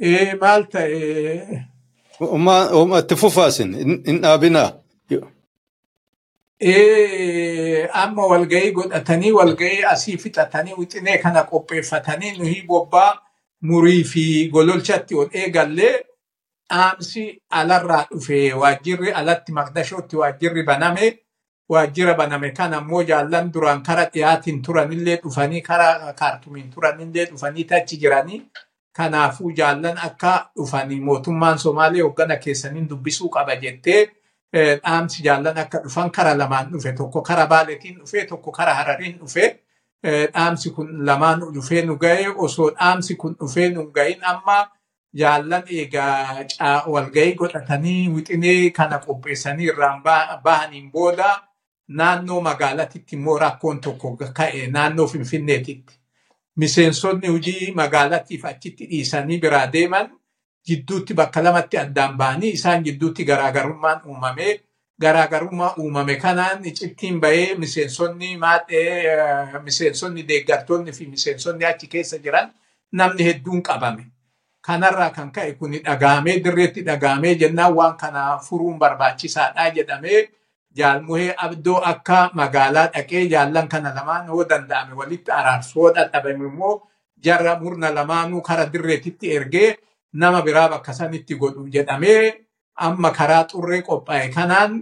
Ee maal ta'e Oma itti fufaa isin hin dhaabinaa. ee amma walgahii godhatanii walgahii asii fixatanii wixinee kana qopheeffatanii nuyi bobbaa murii fi gololchatti ol eegallee dhaamsi alarraa dhufe waajjirri alatti maqdashootti waajjirri baname waajjira baname kan ammoo jaallan duraan kara dhiyaatiin turanillee dhufanii kara kaartumiin turanillee dhufanii tachi jiranii kanaafuu jaallan akka dhufanii mootummaan somaalee hoggana keessaniin dubbisuu qaba jettee eh, dhaamsi jaallan akka dhufan kara lamaan dhufe tokko kara baaletiin dhufe tokko kara harariin dhufe Eh, dhaamsi kun lamaan dhufee nu ga'e osoo dhaamsi kun dhufee nu hin gahin amma jaallan egaa walgahii godhatanii wixinee kana qopheessanii irraan ba- bahaniin booda naannoo magaalatitti immoo rakkoon tokko ka'e naannoo finfinneetitti. Miseensonni hojii magaalatiif achitti dhiisanii biraa deeman jidduutti bakka lamatti addaan bahanii isaan jidduutti garaagarummaan uumamee garaagarummaa uumame kanaan icittiin bahee miseensonni maadhee eh, miseensonni deeggartoonni fi miseensonni achi keessa jiran namni hedduun qabame. Kanarraa kan ka'e kun dhagaamee dirreetti dhagaamee jennaan waan kana furuun barbaachisaadha jedhamee jaalmuhee abdoo akka magaalaa dhaqee jaallan kana lamaan yoo danda'ame walitti araarsu yoo dadhabame immoo jarra murna lamaanuu kara dirreetitti ergee nama biraa bakka sanitti godhu jedhamee amma karaa xurree qophaa'e kanaan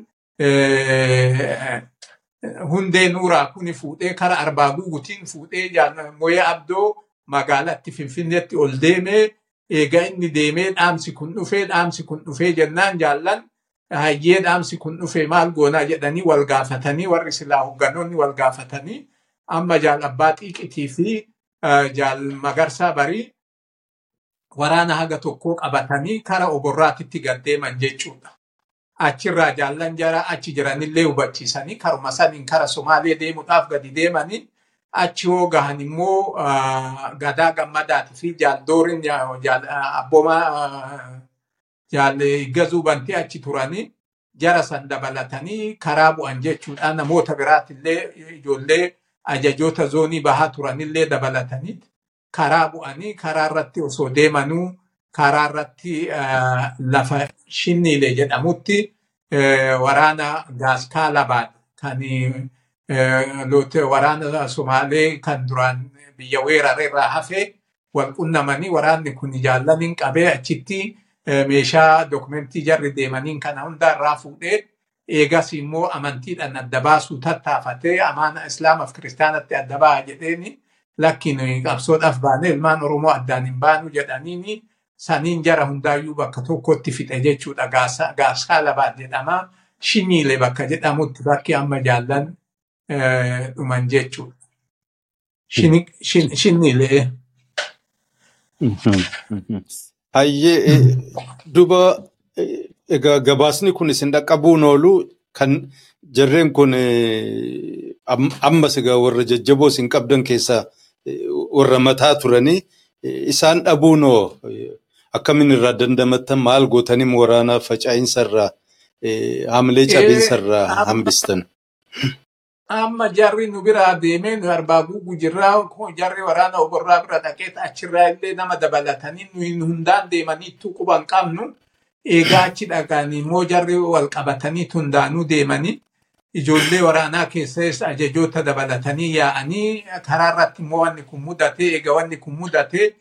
hundee nuuraa kuni fuudhee kara arbaa guutiin fuudhee moyee abdoo magaalatti finfinneetti ol deemee eega inni deemee dhaamsi kun dhufee dhaamsi kun dhufee jennaan jaallan hayyee dhaamsi kun dhufee maal goonaa jedhanii wal gaafatanii warri silaa hogganoonni wal gaafatanii amma jaal abbaa xiiqitii fi jaal magarsaa barii waraana haga tokkoo qabatanii kara oborraatitti gad deeman jechuudha. Achirraa jaallan jara achi jiranillee hubachiisanii karuma saniin kara Somaalee deemuudhaaf gadi deemanii achi yoo gahan immoo gadaa gammadaatii fi jaaldooriin abboomaa jaal gazuu bantii achi turanii jara san dabalatanii karaa bu'an jechuudha. Namoota biraatillee ijoollee ajajoota zoonii bahaa turanillee dabalatanii karaa bu'anii karaa irratti osoo deemanuu karaa irratti lafa shinniilee jedhamutti waraana gaaskaa labaadha. Kan waraana Somaalee kan duraan biyya weerare irraa hafe wal qunnamanii waraanni kun jaallaniin qabee achitti meeshaa dokumentii jarri deemaniin kana hunda irraa fuudhee eegas immoo amantiidhaan adda baasuu tattaafatee amaana islaamaaf kiristaanatti adda ba'a jedheeni lakkiin qabsoodhaaf baane ilmaan oromoo addaan hin baanu jedhaniini saniin jara hundaayyuu bakka tokkotti fixe jechuudha gaaskaa labaat jedhama shinniilee bakka jedhamutti bakki amma jaallan eh, dhuman jechuudha. Shinniilee. Hayyee eh, duba eh, egaa gabaasni kun isin dhaqqabuun oolu kan jarreen kun eh, am- ammas egaa warra jajjaboo isin qabdan keessaa warra mataa turanii isaan dhabuunoo eh, akkamiin irraa dandamattan maal gootanii waraana facaa'iinsa irraa haamilee cabiinsa irraa hambistan. Amma jarri nu biraa deemee nu arbaa guugu jirraa kun jarri waraana oborraa bira dhaqee achirraa illee nama dabalatanii nu hundaan deemaniittu quban qabnu eegaa achi dhaqanii immoo jarri wal qabatanii hundaanuu deemanii ijoollee waraanaa keessas ajajoota dabalatanii yaa'anii karaa irratti immoo wanni kun mudate eega wanni kun mudate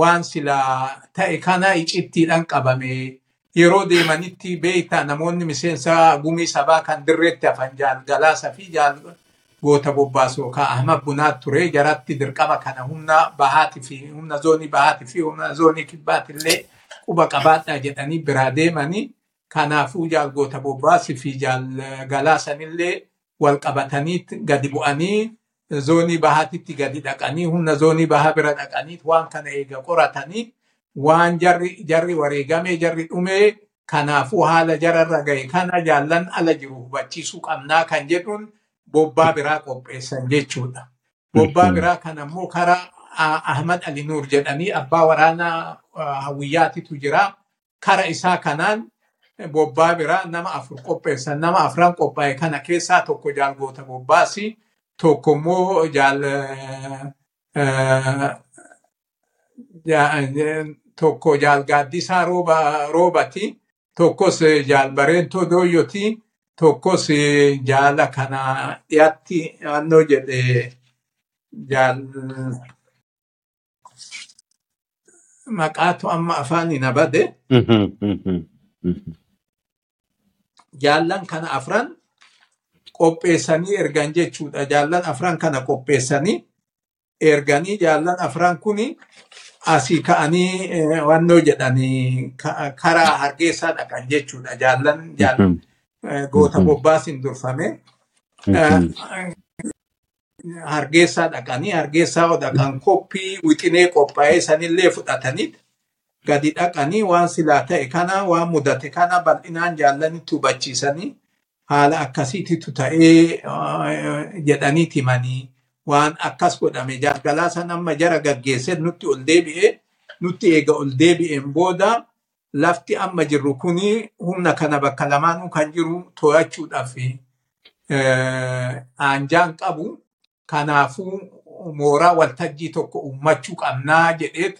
waan silaa ta'e kana icittiidhaan qabame yeroo deemanitti beektaa namoonni miseensa gumii sabaa kan dirreetti hafan jaal galaasa fi goota bobbaasoo ka ahmad bunaat ture jaratti dirqama kana. Humna bahaati fi humna zoonii bahaati fi humna zoonii kibbaatillee quba qabaadhaa jedhanii biraa deemanii kanaafuu jaal goota bobbaasi fi jaal galaasanillee wal qabatanii gadi bu'anii zoonii bahaatitti gadi dhaqanii humna zoonii bahaa bira dhaqanii waan kana eega qoratanii waan jarri jarri wareegamee jarri dhumee kanaafuu haala jararra gahe kana jaallan ala jiru hubachiisuu qabnaa kan jedhuun bobbaa biraa qopheessan jechuudha. Bobbaa biraa kan ammoo karaa Ah- Ahmad Ali Nuur jedhanii abbaa waraanaa hawwiyyaatitu jira. Kara isaa kanaan bobbaa biraa nama afur qopheessan. Nama afran qophaa'e kana keessaa tokko jaal goota bobbaasi. Tokko immoo jaal eh, eh, tokko jaal gaaddisaa rooba roobati tokkos jaal bareentoo dooyyoti tokkos jaala kana dhiyaatti naannoo jedhe jaal maqaatu amma afaan hin abade jaallan kana afran qopheessanii ergan jechuudha. Jaallan afran kana qopheessanii erganii jaallan afran kuni asii ka'anii wannoo jedhanii karaa hargeessaa dhaqan jechuudha. Jaallan jaallan goota bobbaasin durfame. Hargeessaa dhaqanii hargeessaa dhaqan koppii wixinee qophaa'ee sanillee fudhatanii gadi dhaqanii waan silaa ta'e kana waan mudate kana bal'inaan jaallanitti hubachiisanii haala akkasiititu ta'ee jedhanii himanii waan akkas godhame jaalgalaa san amma jara gaggeesse nutti ol deebi'ee nutti eega ol deebi'een booda lafti amma jirru kuni humna kana bakka lamaanuu kan jiru to'achuudhaaf aanjaan qabu kanaafuu mooraa waltajjii tokko uummachuu qabnaa jedheet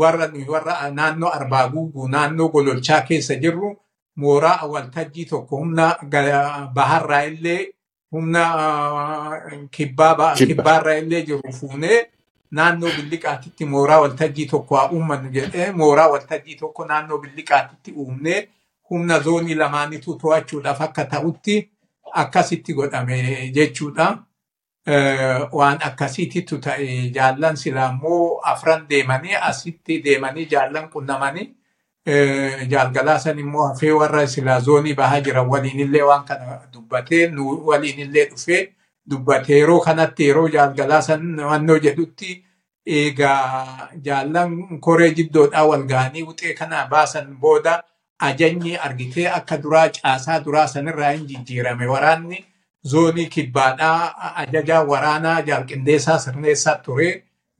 warra warra naannoo arbaa guuguu naannoo gololchaa keessa jirru mooraa waltajjii tokko humna baharraa illee humna kibbaarraa illee jiru fuunee naannoo billiqaatitti mooraa waltajjii tokko haa uummannu jedhee mooraa waltajjii tokko naannoo billiqaatitti uumnee humna zoonii lamaanitu to'achuudhaaf akka ta'utti akkasitti godhame jechuudha. Waan akkasiititu ta'e jaallan silaa immoo afran deemanii asitti deemanii jaallan qunnamanii jaalgalaa san immoo hafee warra silaa zoonii bahaa jiran waliinillee waan kana dubbatee nu waliinillee dhufee dubbatee yeroo kanatti yeroo jaalgalaa san wannoo jedhutti eegaa jaallan koree jiddoodhaa wal ga'anii wuxee kana baasan booda ajajni argitee akka duraa caasaa duraa sanirraa hin jijjiirame waraanni zoonii kibbaadhaa ajajaa waraanaa jaalqindeessaa sirneessaa ture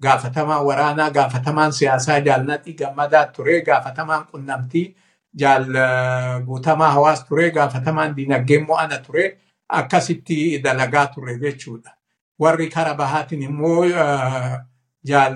gaafatamaa waraanaa gaafatamaan siyaasaa jaalnadhii gammadaa ture gaafatamaan qunnamtii guutamaa hawaas ture gaafatamaan dinagdee mo'ana ture akkasitti dalagaa ture jechuudha. Warri kara bahaatiin immoo jaal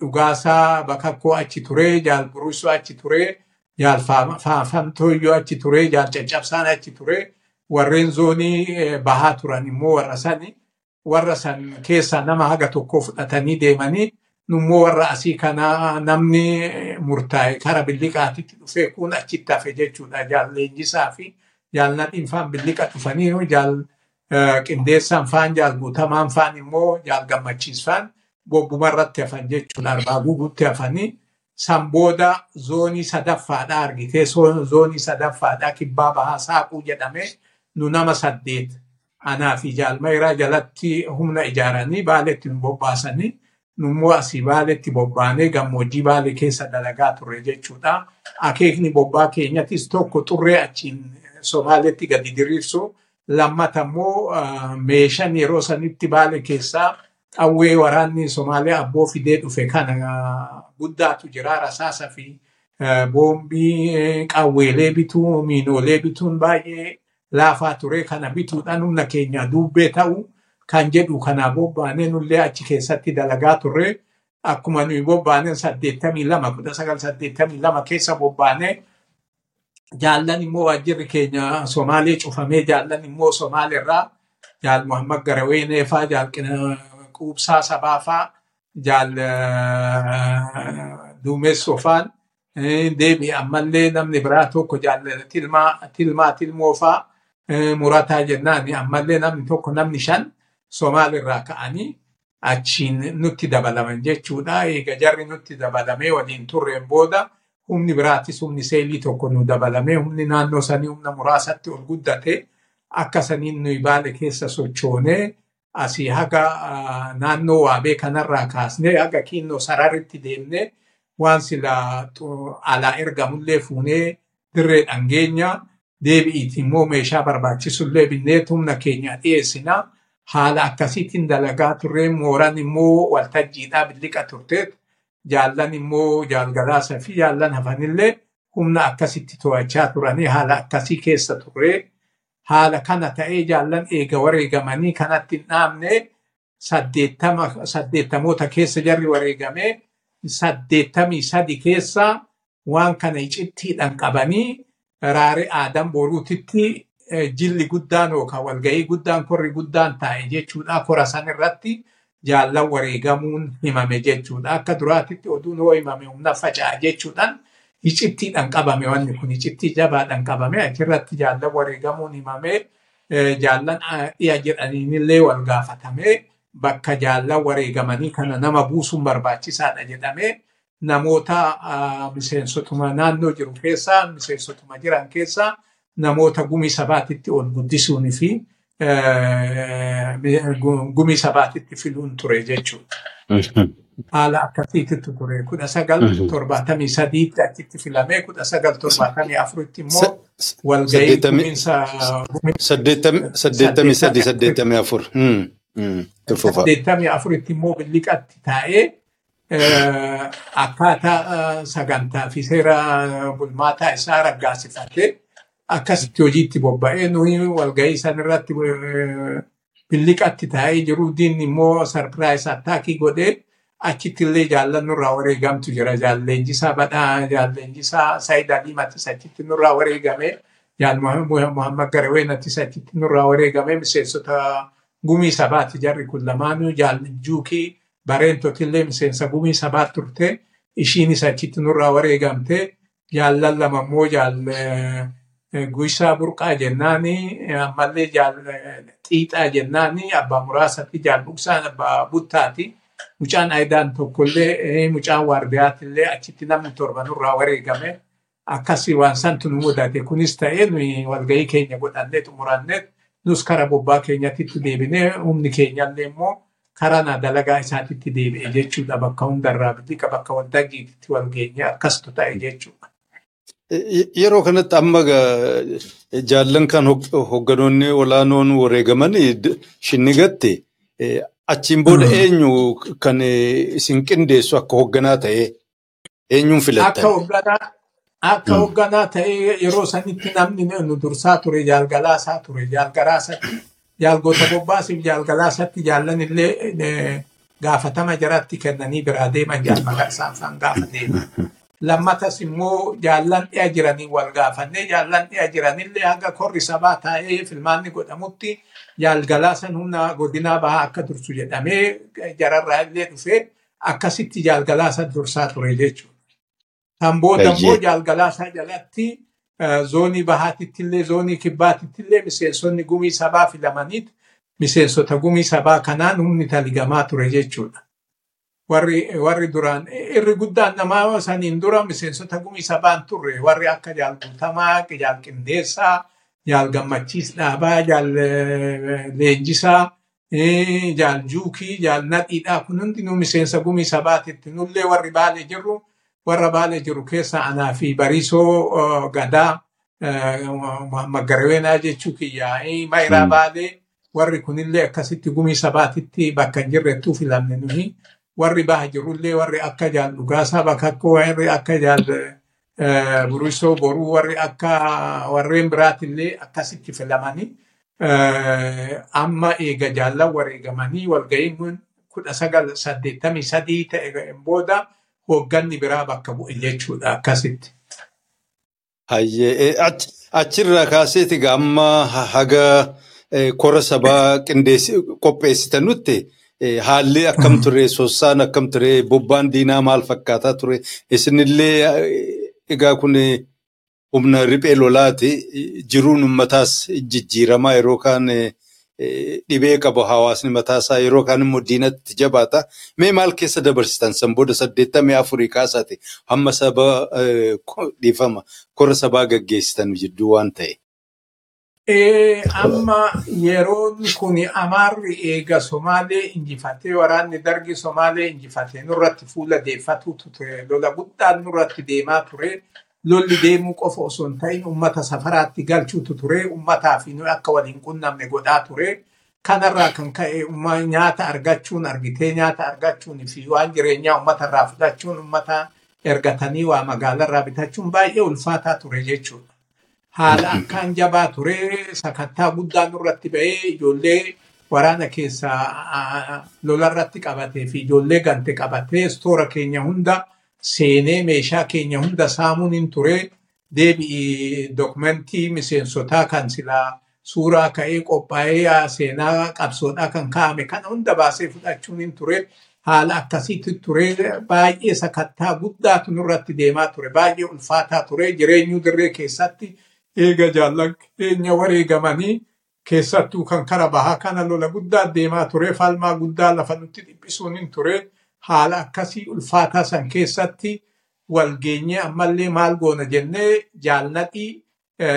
dhugaasaa bakakkoo achi ture jaal burusoo achi ture jaal faafamtooyyoo achi ture jaal caccabsaan achi ture warreen zoonii bahaa turan immoo warra sani warra san keessaa nama haga tokko fudhatanii deemanii nummoo warra asii kana namni murtaa'e kara billiqaatitti dhufe kun achitti hafe jechuudha jaal leenjisaa fi jaal nadhiin faan billiqa dhufanii qindeessaan faan jaal guutamaan faan immoo jaal gammachiis faan bobbumarratti hafan jechuudha arbaa guutuutti hafanii san booda zoonii sadaffaadhaa argitee zoonii sadaffaadhaa kibbaa bahaa saaquu jedhame nu nama saddeet anaa fi jaalmayiraa jalatti humna ijaaranii baaletti nu bobbaasanii nummoo asii baaletti bobbaanee gammoojjii baale keessa dalagaa turre jechuudha. Akeekni bobbaa keenyattis tokko xurree achiin Somaaleetti gadi diriirsu lammata immoo meeshaan yeroo sanitti baale keessaa qawwee waraanni Somaalee abboo fidee dhufe kana guddaatu jira rasaasa fi. Boombii qawweelee bituu miinoolee bituun baay'ee laafaa ture kana bituudhaan humna keenya duubbee ta'u kan jedhu kana bobbaanee nullee achi keessatti dalagaa turre akkuma nuyi bobbaaneen saddeettamii lama kudha sagal saddeettamii lama keessa bobbaanee jaallan immoo waajjirri keenya Somaalee cufamee jaallan immoo Somaaleerraa jaal Muhammad Garaweenee faa jaal Quubsaa Sabaafaa jaal Duumessoo faan deebi ammallee namni biraa tokko jaal Tilmaa Tilmaa Tilmoo faa murataa jennaan ammallee namni tokko namni shan Somaaliirraa ka'anii achiin nutti dabalaman jechuudha. Eega jarri nutti dabalamee waliin turreen booda humni biraattis humni seelii tokko nu dabalamee humni naannoo sanii humna muraasatti ol guddate akka saniin nuyi baale keessa sochoonee asii haga naannoo waabee kanarraa kaasnee haga kiinnoo sararitti deemnee waan sila alaa ergamullee fuunee dirree dhangeenya deebi'iiti immoo meeshaa barbaachisullee binnee humna keenya dhiyeessinaa. haala akkasiitiin dalagaa turre mooraan immoo waltajjiidhaa billiqa turteet jaallan immoo jaalgalaasa fi jaallan hafanillee humna akkasitti to'achaa turanii haala akkasii keessa turre. Haala kana ta'ee jaallan eega wareegamanii kanatti hin dhaabne saddeettamoota keessa jarri wareegamee saddeettamii sadi keessa waan kana icittiidhaan qabanii raaree aadan boruutitti jilli guddaan yookaan walgahii guddaan korri guddaan taa'e jechuudha. Kora san irratti jaallan wareegamuun himame jechuudha. Akka duraatitti oduun hoo himame humna faca'a jechuudhaan icittiidhaan qabame wanni kun icittii jabaadhaan qabame achirratti jaallan wareegamuun himame jaallan dhiya jedhaniinillee wal gaafatame bakka jaallan wareegamanii kana nama buusuun barbaachisaadha jedhamee namoota miseensotuma naannoo jiru keessaa miseensotuma jiran keessaa namoota gumii sabaatitti ol guddisuunii fi gumii sabaatitti filuun ture jechuudha. Haala akkasiitti ture. Kudha sagal torbaatamii sadiitti achitti filamee kudha sagal torbaatamii afuritti immoo walgahii gumiinsa. Saddeettamii sadi saddeettamii afur. Saddeettamii afuritti immoo billiqatti taa'ee akkaataa sagantaa fi seera bulmaataa isaa raggaasifatee akkasitti hojiitti bobba'ee nuyi walgahii san irratti billiqatti taa'ee jiru diinni immoo sarpiraayis attaakii godhee achitti illee jaallan nurraa wareegamtu jira jaalleenjisaa badhaa jaalleenjisaa saayid alii matis achitti nurraa wareegame jaal muhammad garaweenattis achitti nurraa wareegame miseensota gumii sabaati jarri kun lamaanuu jaaljuukii bareentotillee miseensa gumii sabaa turte ishiinis achitti nurraa wareegamte jaallan lama immoo jaal Guysaa burqaa jennaani ammallee jaal xiixaa jennaani abbaa muraasatti jaal buqsaan abbaa buttaati. Mucaan aayidaan tokkollee mucaan waardiyaatillee achitti namni torba nurraa wareegame. Akkasii waan santu nu mudate kunis ta'ee nuyi walgahii keenya godhannee xumurannee nus kara bobbaa keenyatti deebinee humni keenyallee immoo karaa dalagaa isaatitti deebi'e jechuudha bakka hundarraa biliqa bakka waldagiitti walgeenye akkasitu ta'e jechuudha. Yeroo kanatti amma jaallan kan hogganoonni olaanoon wareegaman shinnigatte achiin booda eenyu kan isin qindeessu akka hogganaa ta'e eenyuun filattan? Akka hogganaa ta'e yeroo sanitti namni nu dursaa ture jaalgalaasaa ture jaalgalaasatti jaalgoota bobbaasiif jaalgalaasatti jaallan illee gaafatama jaratti kennanii biraa deeman jaalmagarsaan faan gaafa deeman. lammatas immoo jaallan dhiya jiranii wal gaafanne jaallan dhiya jiranillee hanga korri sabaa taa'ee filmaanni godhamutti jaalgalaasan humna godinaa bahaa akka dursu jedhamee jararraa illee dhufee akkasitti jaalgalaasan dursaa ture jechuudha. Kan booda immoo jaalgalaasaa jalatti zoonii bahaatittillee zoonii kibbaatittillee miseensonni gumii sabaa filamaniit miseensota gumii sabaa kanaan humni taligamaa ture jechuudha. warri warri duraan irri guddaan namaa saniin dura miseensota gumii sabaan turre warri akka jaal guutamaa jaal qindeessaa jaal gammachiis dhaabaa jaal leenjisaa jaal juukii jaal nadhiidhaa kun hundinuu miseensa gumii sabaatitti nullee warri baalee jirru warra baalee jiru keessa anaa fi bariisoo gadaa muhammad garaweenaa jechuu kiyyaa mayiraa baalee warri kunillee akkasitti gumii sabaatitti bakka hin jirrettuu filamne nuyi warri baha jirullee warri akka jaal dhugaasaa bakka akka warri akka jaal burisoo boruu warri akka warreen biraatillee akkasitti filamanii amma eega jaallan wareegamanii walga'iin kudha sagal saddeettamii sadii ta'e booda hoogganni biraa bakka bu'e jechuudha akkasitti. Hayyee achirraa kaaseeti amma haga kora sabaa qopheessitan nutti. Haalli akkam ture sossaan akkam ture bobbaan diinaa maal fakkaataa ture isinillee egaa kun humna riphee lolaati jiruun uummataas jijjiiramaa yeroo kaan dhibee qabu hawaasni mataasaa yeroo kaan immoo diinatti jabaata. Mee maal keessa dabarsitan? San booda saddeettamii afurii kaasaati hamma saba dhiifama. Kora sabaa gaggeessitan jidduu waan ta'e. amma yeroon kun amaarri eega somaalee injifatee waraanni dargi somaalee injifatee nurratti fuula deeffatuutu ture. Lola guddaan nurratti deemaa ture lolli deemuu qofa osoo hin ta'in ummata safaraatti galchuutu ture ummataa fi akka waliin qunnamne godhaa ture kanarraa kan ka'e nyaata argachuun argitee nyaata argachuun fi waan jireenyaa ummatarraa fudhachuun ummata ergatanii waa magaalarraa bitachuun baay'ee ulfaataa ture jechuudha. haala akkaan jabaa ture sakattaa guddaan nurratti ba'ee ijoollee waraana keessaa lolarratti qabatee fi ijoollee gante qabatee stoora keenya hunda seenee meeshaa keenya hunda saamuun hin ture deebi'i dokumentii miseensotaa kan silaa suuraa ka'ee qophaa'ee seenaa qabsoodhaa kan kaa'ame kana hunda baasee fudhachuun hin ture haala akkasiitti ture baay'ee sakattaa guddaatu nurratti deemaa ture baay'ee ulfaataa ture jireenyu dirree keessatti eega jaallan keenya wareegamanii keessattuu kan kara bahaa kana lola guddaa deemaa ture falmaa guddaa lafa nutti dhiphisuun hin ture haala akkasii ulfaataa san keessatti wal geenyee ammallee maal goona jennee jaalladhii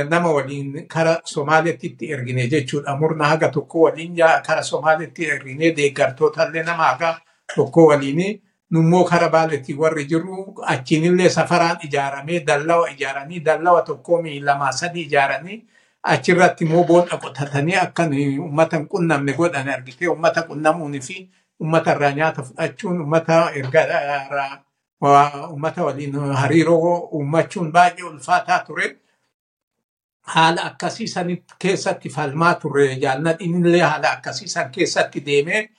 nama waliin kara Somaaliyaatti itti ergine jechuudha. Murna haga tokko waliin kara Somaaliyaatti ergine deeggartoota nama haga tokko waliin nummoo kara baaletti warri jiru achiinillee safaraan ijaaramee dallawa ijaaranii dallawa tokko lamaa sadii ijaaranii achirratti immoo boolla qotatanii akka uummata hin qunnamne godhan argitee uummata qunnamuunii fi uummata irraa nyaata fudhachuun uummata erga uummata waliin hariiroo uummachuun baay'ee ulfaataa ture. Haala akkasii san keessatti falmaa turre jaalladhiin illee haala akkasii san keessatti deemee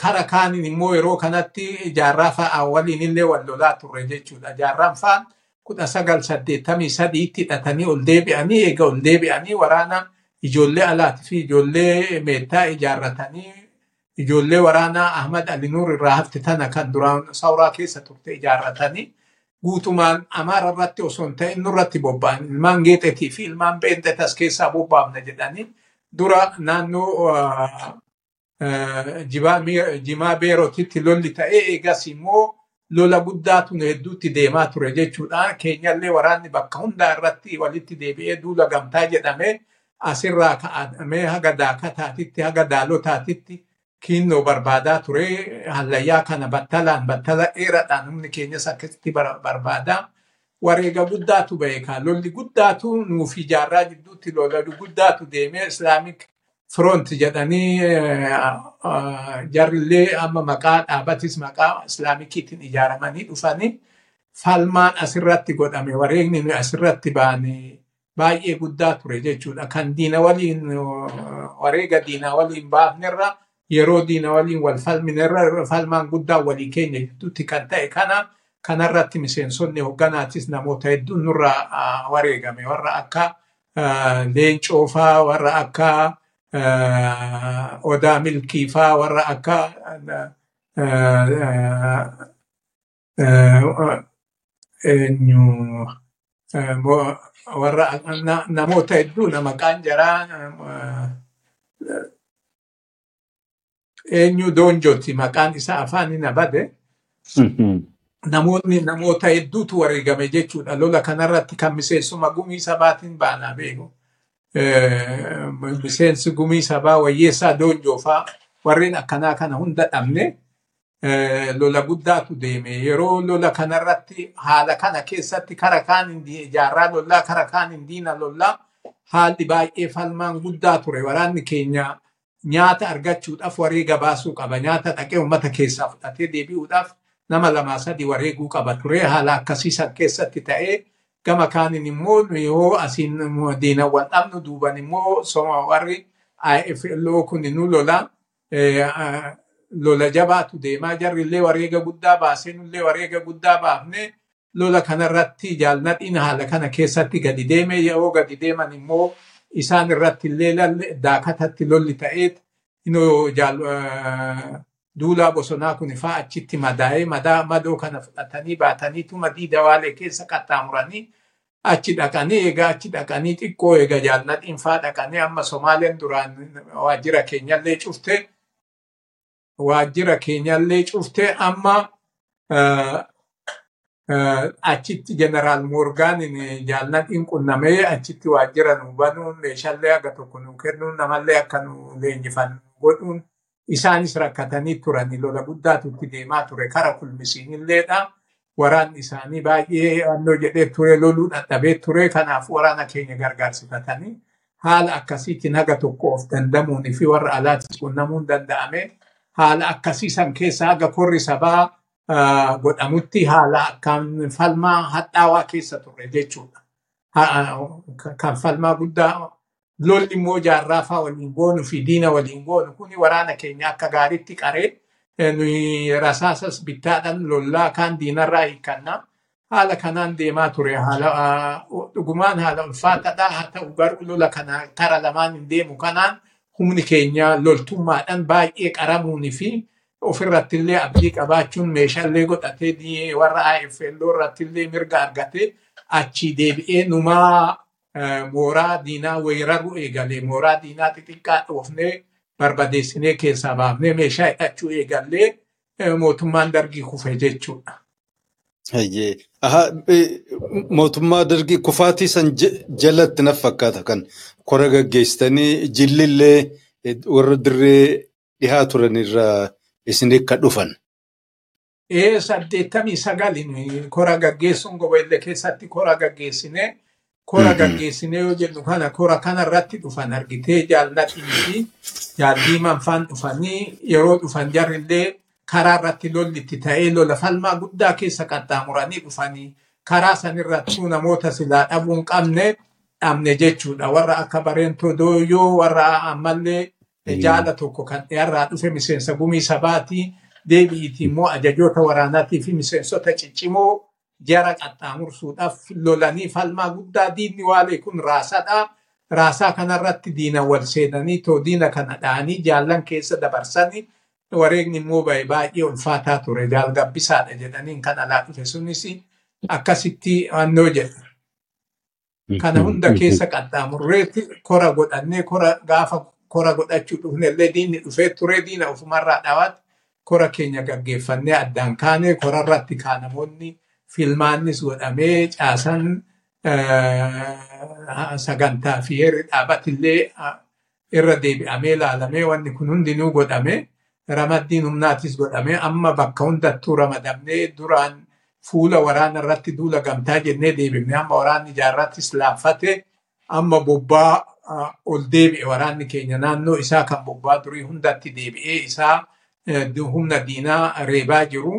kara kaaniin immoo yeroo kanatti jaarraa fa'aa waliin illee wal lolaa turre jechuudha. Jaarraan fa'aan kudha sagal saddeettamii sadiitti hidhatanii ol deebi'anii eega ol deebi'anii waraana ijoollee alaatii fi ijoollee meettaa ijaarratanii ijoollee waraanaa Ahmad Alinuur irraa hafte tana kan duraan sauraa keessa turte ijaarratanii guutumaan amaara irratti osoo hin ta'in nurratti bobba'an ilmaan geexeetii fi ilmaan beenxetas keessaa bobbaafna jedhanii dura naannoo jimaa beerotitti lolli ta'ee eegas immoo lola guddaatu hedduutti deemaa ture jechuudha. Keenyallee waraanni bakka hundaa irratti walitti deebi'ee duula gamtaa jedhamee asirraa ka'amee haga daakataatitti haga daalotaatitti kiinnoo barbaadaa ture. Hallayyaa kana battalaan battala dheeraadhaan humni keenyas akkasitti barbaadaa. Wareega guddaatu beekaa. Lolli guddaatu nuufi jaarraa jidduutti lola guddaatu deemee islaamik front jedhanii jarrillee amma maqaa dhaabatis maqaa islaamikiitiin ijaaramanii dhufanii falmaan asirratti godhame wareegni asirratti baane baay'ee guddaa ture jechuudha. Kan diina waliin wareega diina waliin baafnerra yeroo diina waliin wal falminerra falmaan guddaa walii keenya gidduutti kan ta'e kana kanarratti miseensonni hogganaatis namoota hedduun nurraa wareegame. Warra akka leencoo faa warra akka odaa milkii faa warra akka warra namoota hedduu maqaan jaraa eenyu doonjooti maqaan isaa afaan hin abade namoonni namoota hedduutu wareegame jechuudha lola kanarratti kan miseensuma gumii sabaatiin baanaa beeku. miseensi gumii sabaa wayyeessaa doonjoofaa warreen akkanaa kana hunda dhabne lola guddaatu deeme yeroo lola kanarratti haala kana keessatti kara kaan jaarraa lollaa kara kaan diina lollaa haalli baay'ee falmaan guddaa ture waraanni keenya nyaata argachuudhaaf wareega baasuu qaba. Nyaata dhaqee uummata keessaa fudhatee deebi'uudhaaf nama lamaa sadii wareeguu qaba. Ture haala akkasiisan keessatti ta'ee gama kaaniin immoo yoo asiin diinawwan dhabnu duuban immoo warri IFLO kun nu lola lola jabaatu deemaa jarri illee wareega guddaa baasee nullee wareega guddaa baafne lola kanarratti jaalladhiin haala kana keessatti gadi deeme yoo gadi deeman immoo isaan irratti illee daakatatti lolli ta'eet duulaa bosonaa kun faa achitti madaa'ee madaa madoo kana fudhatanii baataniitu madii dawaalee keessa qaxxaamuranii achi dhaqanii egaa achi dhaqanii xiqqoo egaa jaalladhiin faa dhaqanii amma Somaaleen duraan waajjira keenyallee cufte waajjira keenyallee cufte amma achitti jeneraal Moorgaanin jaalladhiin qunnamee achitti waajjira nu banuun meeshaallee aga tokko nu kennuun namallee akka nu leenjifannu godhuun isaanis rakkatanii turanii lola guddaatu itti deemaa ture kara kulmisiinilleedha. Waraanni isaanii baay'ee halluu jedhee ture loluu dadhabee ture kanaaf waraana keenya gargaarsifatanii haala akkasiitiin haga tokko of dandamuunii fi warra alaatis qunnamuun danda'ame haala akkasiisan keessa haga korri sabaa godhamutti haala akkaan falmaa hadhaawaa keessa ture jechuudha. Kan falmaa guddaa lolli immoo jaarraa fa'aa waliin goonu fi diina waliin goonu kuni waraana keenya akka gaariitti qaree nuyi rasaasas bittaadhaan lollaa kaan diinarraa hiikkannaa. Haala kanaan deemaa ture. Haala dhugumaan haala ulfaataadha. Haa ta'u garuu lola kana kara lamaan hin deemu kanaan humni keenya loltummaadhaan baay'ee qaramuunii fi ofirratti illee abdii qabaachuun meeshaalee godhatee warra IFL irratti illee mirga argatee achii deebi'ee numaa mooraa diinaa weeraruu eegalee mooraa diinaa xixiqqaa dhoofnee barbadeessinee keessaa baafnee meeshaa hidhachuu eegallee mootummaan dargii kufe jechuudha. Mootummaa dargii kufaatii san jalatti na fakkaata kan kora gaggeessitanii jillillee warra dirree dhihaa turan irraa isin akka dhufan. Ee saddeettamii sagalin kora gaggeessuun gobeellee keessatti kora gaggeessinee kora gaggeessinee yoo jennu kana kora kanarratti dhufan argitee jaalladhii fi jaaldiiman faan dhufanii yeroo dhufan jarrillee karaa irratti lolli itti ta'ee lola falmaa guddaa keessa qaxxaamuranii dhufanii karaa sanirrattuu namoota silaa dhabuu qabne dhabne jechuudha. Warra akka bareentoo dooyyoo warra ammallee jaala tokko kan dhiyarraa dhufe miseensa gumii sabaatii deebi'iiti immoo ajajoota waraanaatii fi miseensota ciccimoo jara qaxxaamursuudhaaf lolanii falmaa guddaa diinni waalee kun raasaadha. Raasaa kanarratti diina wal seenanii too diina kana dha'anii jaallan keessa dabarsanii wareegni immoo baay'ee ulfaataa ture jaalgabbisaadha jedhaniin kan alaa dhufe sunis akkasitti hannoo jedha. Kana hunda keessa qaxxaamurreetti kora godhannee kora gaafa kora godhachuu dhufnellee diinni dhufee ture diina ofumarraa dhawaatti kora keenya gaggeeffannee addaan kaane korarratti kaanamoonni filmaannis godhamee caasan sagantaa fi heerri dhaabatillee irra deebi'amee ilaalamee wanni kun hundinuu godhame ramaddiin humnaatis godhame amma bakka hundattuu ramadamnee duraan fuula waraana irratti duula gamtaa jennee deebifne amma waraanni jaarrattis laaffate amma bobbaa ol deebi'e waraanni keenya naannoo isaa kan bobbaa durii hundatti deebi'ee isaa humna diinaa reebaa jiru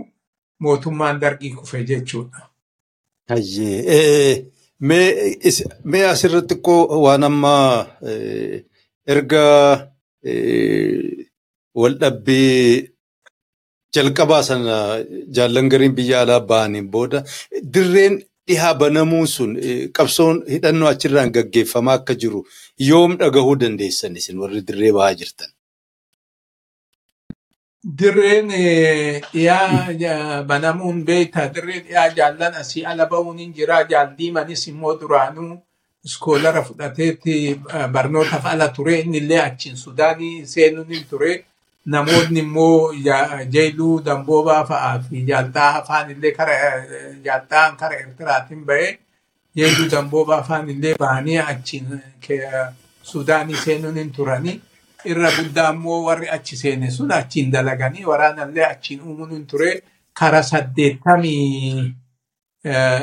mootummaan dargii kufe jechuudha. Hayyee mee asirratti koo waan amma erga wal dhabbii jalqabaa sana jaallan gariin biyya alaa ba'aniin booda dirreen dhihaa banamuun sun qabsoon hidhannoo achirraan gaggeeffamaa akka jiru yoom dhagahuu dandeessan isin warri dirree bahaa jirtan. Dirreen dhiyaa banamuun beektaa dirree dhiyaa jaallan asii ala ba'uun hin jira jaaldiimanis immoo duraanuu iskoolara fudhateetti barnootaaf ala ture inni illee achiin sudaanii seenuun hin ture. namoonni immoo jeeluu damboobaa fa'aa fi jaaltaa afaan illee kara jaaltaan kara Eertiraatiin ba'ee jeeluu damboobaa afaan illee bahanii achiin Sudaanii seenuun hin turanii irra guddaa immoo warri achi seene sun achiin dalaganii waraanallee achiin uumuun hin ture. Kara saddeettamii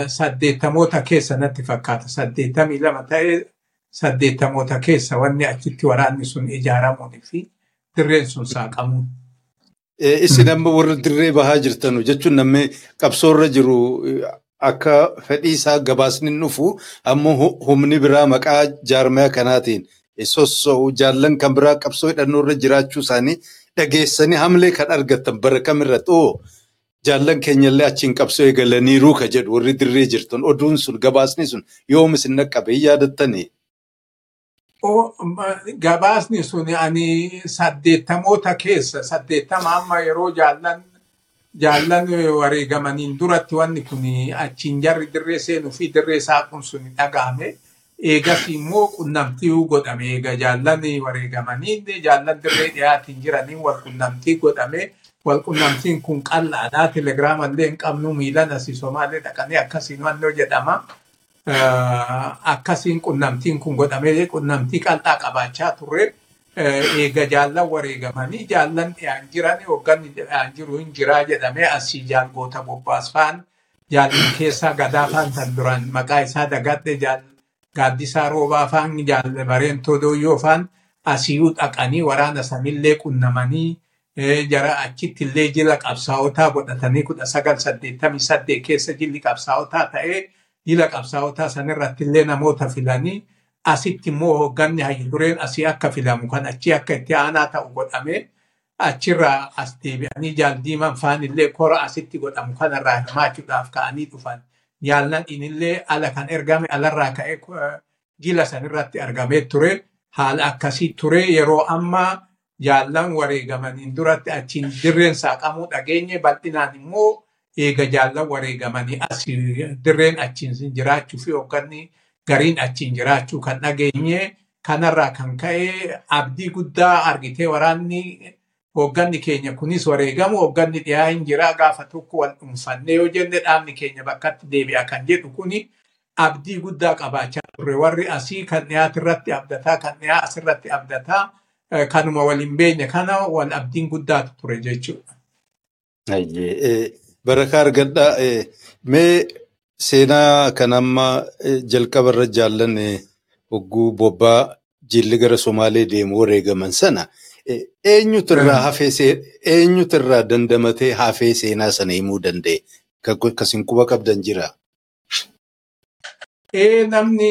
saddeettamoota keessa natti fakkaata. Saddeettamii lama ta'ee saddeettamoota keessa wanni achitti waraanni sun ijaaramuunii fi dirreen sun saaqamuun. Isin amma warra dirree bahaa jirtan jechuun namni qabsoorra jiru akka fedhii isaa gabaasni dhufu ammoo humni biraa maqaa jaarmaya kanaatiin sossoo'u jaallan kan biraa qabsoo hidhannoorra jiraachuu isaanii dhageessanii hamlee kan argatan bara kamirratti oo jaallan keenyallee achiin qabsoo eegalaniiruu ka jedhu warri dirree jirtan oduun sun gabaasni sun yoom isin naqqabe yaadattanii. gabaasni sun ani saddeettamoota keessa saddeettama amma yeroo jaallan jaallan wareegamaniin duratti wanni kun achiin jarri dirree seenuu fi dirree saaquun sun dhagahame. Eegas immoo qunnamtii godhame eega jaallan wareegamanii jaallan dirree dhiyaatiin jiraniin wal qunnamtii godhame. Wal qunnamtiin kun qal'aadha. Telegiraama illee hin qabnu miilan asii Somaalee dhaqanii akkasiin wannoo jedhama. akkasiin qunnamtiin kun godhamee qunnamtii qal'aa qabaachaa turre eega jaallan wareegamanii jaallan dhiyaan jiran hogganni dhiyaan jiru hin jiraa jedhamee asii jaalgoota bobbaas faan jaallan keessaa gadaa faan kan duraan maqaa isaa dagadhe gaaddisaa roobaa faan jaalle bareentoo dooyyoo faan asiyuu dhaqanii waraana sanillee qunnamanii jara achitti illee jila qabsaa'otaa godhatanii kudha sagal saddeettamii saddeet keessa jilli qabsaa'otaa ta'ee jila qabsaa'otaa sanirratti illee namoota filanii asitti immoo hoogganni hayyu dureen asii akka filamu kan achi akka itti aanaa ta'u godhamee achirraa as deebi'anii jaaldiiman faan illee kora asitti godhamu kanarraa hirmaachuudhaaf ka'anii dhufan. Jaalnan inillee ala kan ergame alarraa ka'ee jila sanirratti argamee ture. Haala akkasii ture yeroo ammaa jaallan wareegamaniin duratti achiin dirreen saaqamuu dhageenye bal'inaan immoo eega jaallan wareegamanii as dirreen achiin jiraachuu fi hoogganni gariin achiin jiraachuu kan dhageenye kanarraa kan ka'e abdii guddaa argitee waraanni hoogganni keenya kunis wareegamu hoogganni dhiyaa hin jira gaafa tokko wal dhuunfannee yoo jenne dhaabni keenya bakkatti deebi'a kan jedhu kuni abdii guddaa qabaachaa turre warri asii kan dhiyaatirratti abdataa kan dhiyaa asirratti abdataa kanuma waliin beekne kana wal abdiin guddaatu ture jechuudha. Barakaa argadhaa mee seenaa kan amma jalqabarra jaallan hogguu bobbaa jilli gara Somaalee deemu wareegaman sana eenyutu irraa hafee eenyutu irraa dandamatee hafee seenaa sana himuu danda'e kasin quba qabdan jira. Namni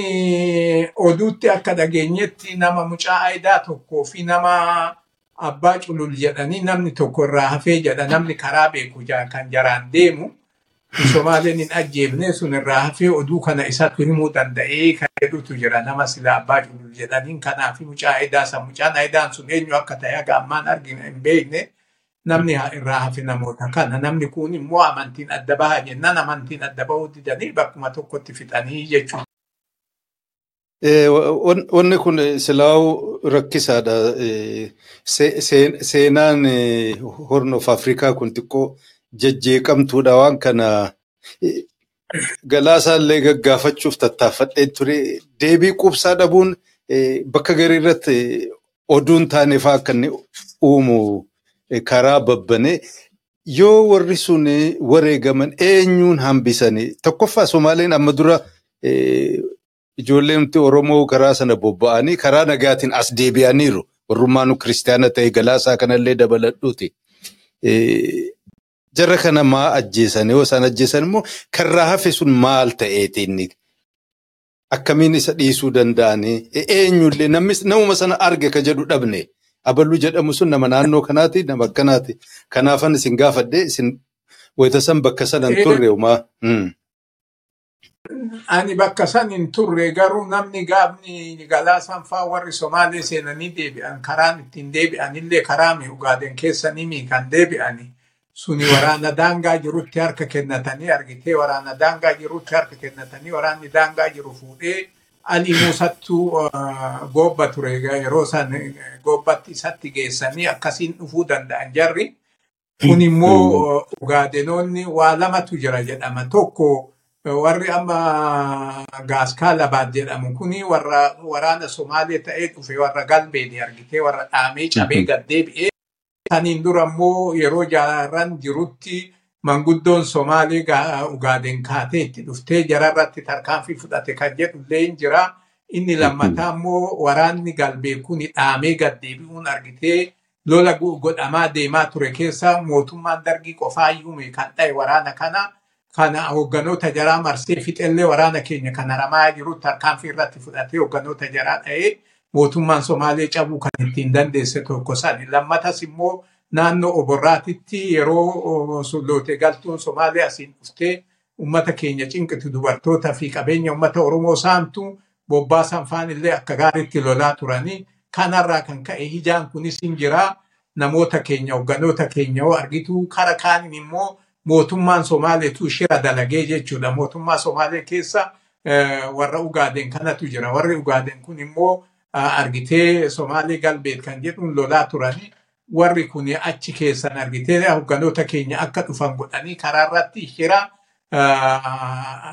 oduutti akka dhageenyetti nama mucaa aayidaa tokkoo fi nama abbaa culul jedhanii namni tokko irraa hafee jedha. Namni karaa beeku kan jaraan deemu Somaaleen hin ajjeefne sun irraa hafee oduu kana isatu himuu danda'ee kan jedhutu jira nama sila abbaa culul jedhaniin kanaaf mucaa aayidaa san mucaan aayidaan sun eenyu akka ta'e haga ammaan argina hin beekne namni irraa hafe namoota kana namni kun immoo amantiin adda baha jennaan amantiin adda bahuu didanii bakkuma tokkotti fixanii jechuudha. Wanni kun silaa'uu rakkisaadha. Seenaan Horn of Afrikaa kun xiqqoo jajjeeqamtuudha waan kana galaasaallee gaggaafachuuf tattaaffadhee ture. Deebii quubsaa dhabuun bakka garii irratti oduun taane fa'aa akka inni uumu karaa babbane yoo warri sun wareegaman eenyuun hambisanii tokkoffaa Somaaleen amma dura ijoolleen Oromoo karaa sana bobba'anii karaa nagaatiin as deebi'aniiru. Warrummaanu kiristaana ta'e galaasaa kanallee dabaladhuuti. Jarra kana maa ajjeesan yoo isaan ajjeesan immoo karraa hafe sun maal ta'eeti inni? Akkamiin isa dhiisuu danda'anii? Eenyullee? Namuma sana arge ka jedhu dhabne. abaluu jedhamu sun nama naannoo kanaati nama akkanaati kanaafan isin gaafadhe isin wayita san bakka sana hin turre homaa. Ani bakka san hin turre garuu namni gaafni galaasan faa warri Somaalee seenanii deebi'an. Karaan ittiin deebi'anillee karaa mi ugaaden keessanii kan deebi'ani suni waraana daangaa jirutti harka kennatanii argitee waraana daangaa jirutti harka kennatanii waraanni daangaa jiru fuudhee Ali Muusattuu gobba ture yeroo san gobbatti isatti geessanii akkasiin dhufuu danda'an jarri. Kun immoo ugaadenoonni waa lamatu jira jedhama. Tokko warri amma Gaaskaalabaad jedhamu kuni warra waraana Somaalee ta'ee dhufe warra galbeeni argitee warra dhaamee cabee gad Saniin dura immoo yeroo jaarran jirutti manguddoon Somaalee ugaaden kaatee itti dhuftee jararratti tarkaanfii fudhate kan jedhullee hin jira. Inni lammataa immoo waraanni galbee kun dhaamee gad deebi'uun argitee lola godhamaa deemaa ture keessa mootummaan dargii qofaa yuume kan ta'e waraana kana. Kana hoogganoota jaraa marsee fixellee waraana keenya kan haramaa jiru tarkaanfii irratti fudhatee hoogganoota jaraa dha'ee mootummaan Somaalee cabuu kan ittiin dandeesse tokko sani. Lammatas immoo naannoo oborraatitti yeroo loote galtuun Somaalee asiin dhuftee uummata keenya cinqitu dubartootaa fi qabeenya uummata Oromoo saamtu bobbaasan faan illee akka gaariitti lolaa turanii kanarraa kan ka'e hijaan kunis hin jiraa namoota keenya hoogganoota keenya yoo argitu kara kaaniin immoo mootummaan Somaaleetu shira dalagee jechuudha. Mootummaa Somaalee keessa warra Ugaaden kanatu jira. Warri Ugaaden kun immoo argitee Somaalee galbeet kan jedhuun lolaa turanii warri kun achi keessan argitee hoogganoota keenya akka dhufan godhanii karaa irratti shira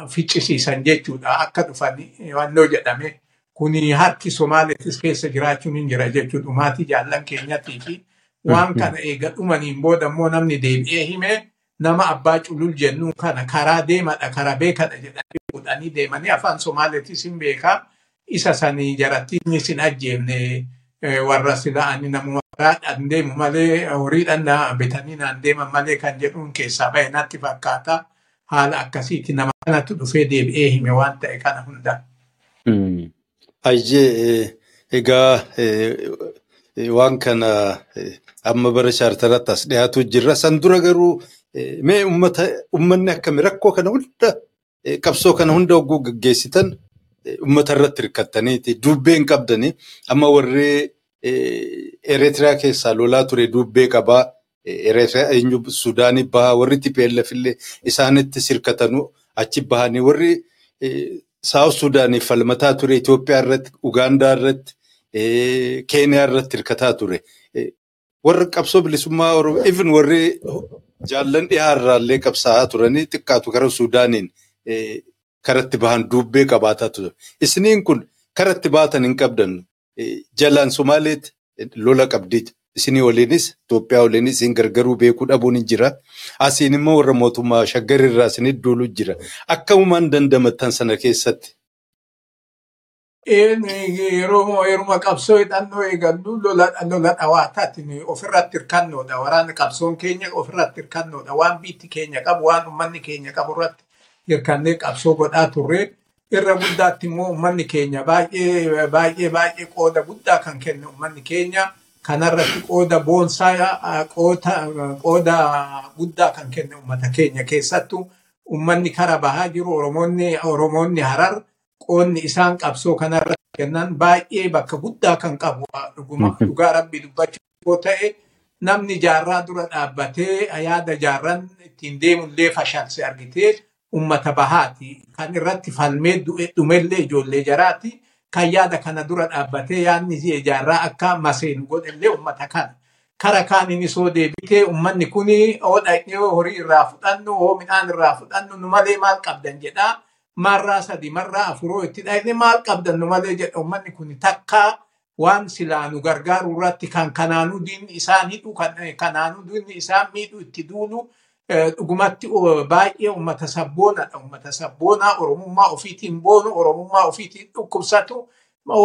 ficcisiisan jechuudha. Akka dhufan wannoo jedhame kuni harki Somaaleetis keessa jiraachuun hin jira jechuudha. Maatii jaallan keenyatii fi waan kana eega dhumaniin booda immoo namni deebi'ee hime nama abbaa culul jennuun kana karaa deemadha karaa beekadha jedhanii deemanii afaan Somaaleetis hin beekaa. Isa sanii jaratti inni sin ajjeefne warra sila'anii namuma karaadhaan deemu malee horiidhaan bitanii naan deeman malee kan jedhuun keessaa bahe natti fakkaata. Haala akkasiitti nama kanatti dhufee deebi'ee hime waan ta'e kana hunda. Hayyee egaa waan kana amma bara chaartaratti as dhiyaatu jirra. San dura garuu mee uummanni akkami rakkoo kana hunda qabsoo kana hunda hogguu gaggeessitan uummata irratti hirkattaniiti dubbeen qabdanii amma warri Eritiriyaa keessaa lolaa ture dubbee qabaa. Eritiriyaa Sudaanii bahaa warri TPLF illee isaanitti hirkatanu achi bahanii warri Saawus Sudaanii falmataa ture Itoophiyaa irratti Ugaandaa irratti Keeniyaa irratti hirkataa ture. Warri qabsoo bilisummaa Oromoo warri jaallan dhiyaa irraallee qabsaa'aa turanii xiqqaatu gara Sudaaniin karatti bahan dubbee qabaataa ture. Isiniin kun karatti baatan hin qabdan jalaan Somaaleetti lola qabdiiti. Isinii waliinis Itoophiyaa waliinis isin gargaruu beekuu dhabuun jira. Asiin immoo warra mootummaa shaggarirraa isin duuluu jira. Akkamumaan dandamattan sana keessatti. Yeroo yeruma qabsoo hidhannoo eegallu lola dhawaataatti ofirratti hirkannoodha. Waraanni qabsoon keenya ofirratti hirkannoodha. Waan biitti keenya qabu, waan uummanni keenya qabu irratti hirkannee qabsoo godhaa turre. Irra guddaatti immoo uummanni keenya baay'ee baay'ee baay'ee qooda guddaa kan kennu uummanni keenya. kanarratti qooda boonsaa qooda guddaa kan kenne uummata keenya keessattuu uummanni kara bahaa jiru oromoonni harar qoonni isaan qabsoo kanarratti kennan baay'ee bakka guddaa kan qabu dhugaa rabbii dubbachuu ta'e namni jaarraa dura dhaabbatee yaada jaarran ittiin deemullee fashalse argitee uummata bahaati kan irratti falmee dhumellee ijoollee jaraati. kan yaada kana dura dhaabbatee yaadni jaarraa akka maseenu godhellee uummata kana. Kara kaaniin isoo deebitee uummanni kun oo horii irraa fudhannu oo midhaan irraa fudhannu nu malee maal qabdan jedhaa marraa sadi marraa afuroo itti dhaqne maal qabdan nu malee jedha uummanni kun takkaa waan silaa nu gargaaru irratti kan kanaanuu diinni isaan hidhu kanaanuu diinni isaan miidhu itti duulu dhugumatti baay'ee uummata sabboonaadha. Uummata sabboonaa Oromummaa ofiitiin boonu, Oromummaa ofiitiin dhukkubsatu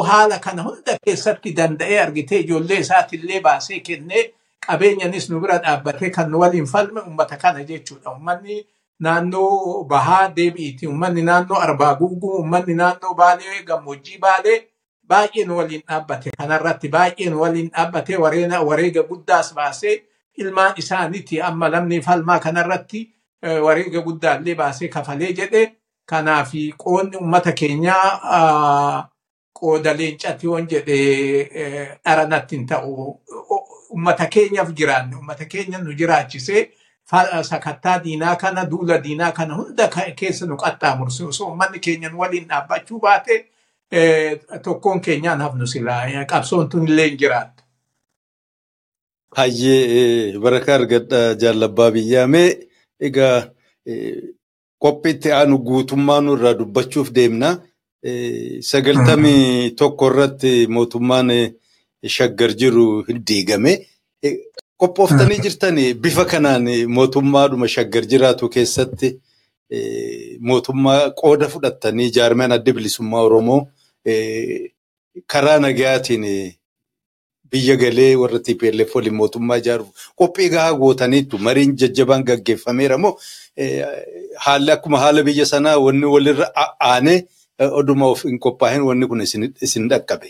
haala kana hunda keessatti danda'ee argitee ijoollee isaatiillee baasee kennee qabeenyanis nu bira dhaabbatee kan nu waliin falme uummata kana jechuudha. Uummanni naannoo bahaa deebi'iiti. Uummanni naannoo arbaa guguu, uummanni naannoo baalee gammoojjii baalee baay'ee nu waliin dhaabbate. Kanarratti baay'ee nu waliin dhaabbatee wareega guddaas baasee ilmaan isaaniiti amma lamni falmaa kanarratti wareega guddaallee baasee kafalee jedhe kanaaf qoonni uummata keenyaa qooda leencati yoon jedhe dharanatti hin ta'u. Uummata keenyaaf jiraanne uummata keenya nu jiraachisee sakattaa diinaa kana duula diinaa kana hunda keessa nu qaxxaamurse osoo uummanni keenya nu waliin dhaabbachuu baate tokkoon keenyaan hafnu silaa qabsoon tun illee hin jiraattu. Hayyee barakaa argadha jaalabbaa biyyaa mee egaa qophiitti aanu guutummaa nurraa dubbachuuf deemna. Sagaltamii tokko irratti mootummaan shaggar jiru hin diigame. Qophooftanii jirtanii bifa kanaan mootummaadhuma shaggar jiraatu keessatti mootummaa qooda fudhattanii jaarmeen adda bilisummaa Oromoo karaa nagayaatiin biyya galee warra TPLF waliin mootummaa ijaaruuf qophii gahaa gootaniitu mariin jajjabaan gaggeeffameera moo haalli akkuma haala biyya sanaa wanni walirra aanee oduma of hin qophaa'in wanni kun isin dhaqqabe.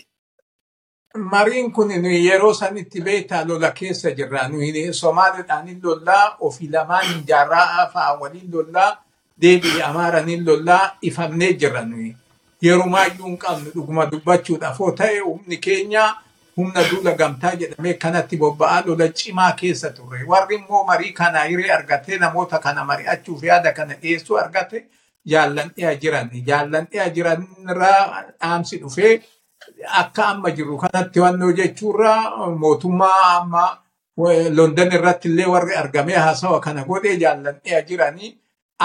Mariin kun yeroo sanitti beektaa lola keessa jirra. Somaaliidhaan lollaa ofii lamaan jaarraa fa'aa waliin lollaa deebii amaaraniin lollaa ifamnee jirra. Yerumaayyuu hin qabnu dhuguma dubbachuudhaaf yoo ta'e humni keenya humna duula gamtaa jedhamee kanatti bobba'aa lola cimaa keessa turre. Warri immoo marii kana hiree argatee namoota kana mari'achuuf yaada kana dhiyeessuu argate jaallan dhiyaa jiran. Jaallan dhiyaa jiranirraa dhaamsi dhufee akka amma jiru kanatti hubannoo jechuurraa mootummaa amma London irratti illee warri argamee haasawa kana godhee jaallan dhiyaa jiranii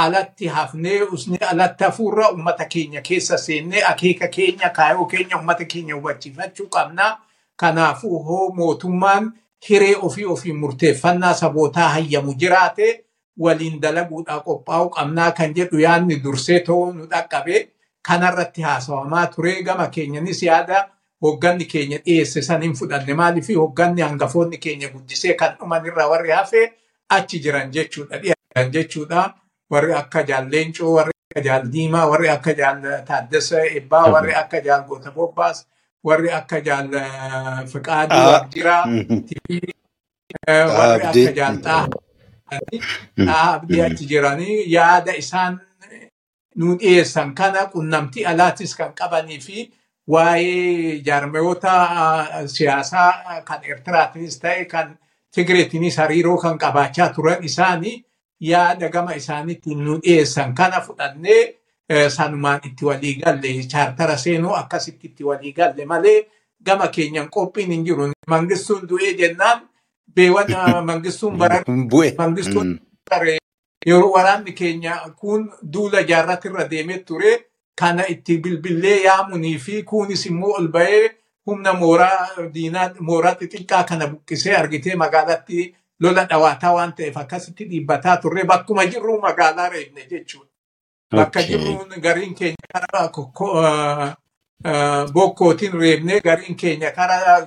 alatti hafnee usni alatti hafuurra uummata keenya keessa seennee akeeka keenya kaayoo keenya uummata keenya hubachiifachuu qabnaa. Kanaafuu hoo mootummaan hiree ofii ofii murteeffannaa sabootaa hayyamu jiraate waliin dalaguudhaa qophaa'uu qabnaa kan jedhu yaadni dursee ta'uu nu dhaqqabe. Kanarratti haasawamaa ture gama keenyanis yaada hogganni keenya dhiyeesse san hin fudhanne maaliif hogganni hangafoonni keenya guddisee kan dhumanirra warri hafe achi jiran jechuudha. Dhiyaatan jechuudha. Warri akka jaalleencoo warri akka jaal Diimaa, warri akka jaal Taaddasa Ebbaa, warri akka jaal Goota Bobbaas, warri akka Ah, Abdiraa, warri akka jaal Xaa Xaa Abdii achi jiranii yaada isaan nu dhiyeessan kana qunnamtii alaatis kan qabanii fi waa'ee jaarmiyoota ah, siyaasaa kan Eertiraatiinis ta'e kan Tigreetiinis hariiroo kan qabaachaa turan isaanii yaada gama isaaniitiin nu dhiyeessan kana fudhannee sanumaan itti walii galle chaartara seenuu akkasitti itti walii galle malee gama keenyan qophiin hin jiru. Mangistuun du'ee jennaan beewan mangistuun bara Bu'e. mangistuun Mm. bare yeroo waraanni keenya kun duula jaarratirra deemee ture kana itti bilbillee yaamunii fi kunis immoo ol bahee humna mooraa diinaa mooraa xixiqqaa kana buqqisee argitee magaalatti lola dhawaataa waan ta'eef akkasitti dhiibbataa turre bakkuma jirru magaalaa reebne jechuudha. Bakka Okay. jirruun gariin keenya karaa ah, ah, bokkootiin reebne gariin keenya karaa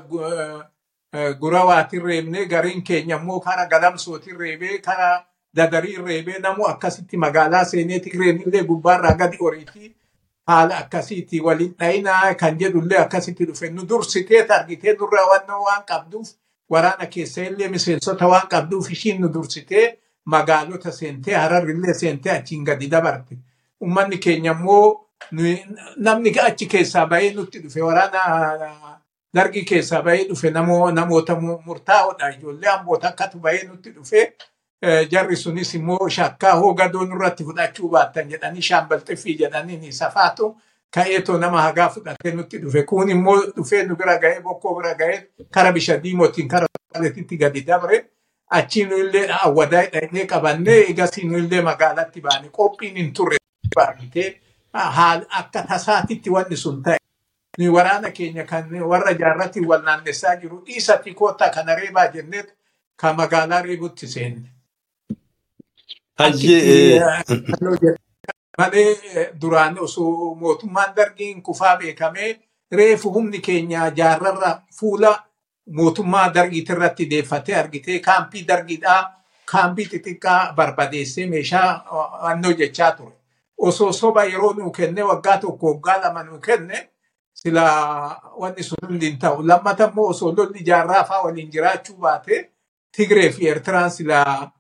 ah, gurawaatiin reebne gariin keenya immoo karaa galamsootiin reebee karaa dadariin reebee namu akkasitti magaalaa seenee tigreen illee gubbaarraa gadi oriitii haala akkasiitti waliin dhayinaa kan jedhullee akkasitti dhufe nu dursitee argitee nurra wannoo waan qabduuf waraana keessa illee miseensota waan qabduuf ishiin nu dursitee magaalota seentee hararrillee seentee achiin gadi dabarte. Uummanni keenya immoo namni achi keessaa bahee nutti dhufe waraana dargii keessaa bahee dhufe namo- namoota mu- murtaa'oodha. Ijoollee amboota akkatu bahee nutti dhufe eh, jarri sunis immoo shakkaa hoo gadoo nurratti fudhachuu baattan jedhanii shaambalxiffii jedhanii ni safaatu ka'eetoo nama hagaa fudhatee nutti dhufe. Kun immoo dhufee nu bira ga'ee bokkoo bira ga'ee kara bisha diimootiin kara Somaaleetitti gadi dabre. Achii nu illee awwadaa hidhannee qabannee egasii illee magaalatti baane qophiin hin turre haal akka tasaatitti wanni sun ta'e. Ni waraana keenya kan warra jaarratti wal naannessaa jiru dhiisatti koottaa kana reebaa jennee kan magaalaa reebutti seenne. Eh, jedhama. malee eh, duraan osoo mootummaan dargiin kufaa beekamee reefu humni keenya jaarrarra fuula mootummaa dargiitirratti deeffatee argitee kaampii dargiidhaa kaampii xixiqqaa barbadeessee meeshaa wannoo jechaa ture. Osoo soba yeroo nuu kenne waggaa tokko waggaa lama nuu kenne sila wanni sun hundi hin ta'u. Lammata immoo osoo lolli jaarraa fa'aa waliin jiraachuu baate Tigree fi Eertiraan sila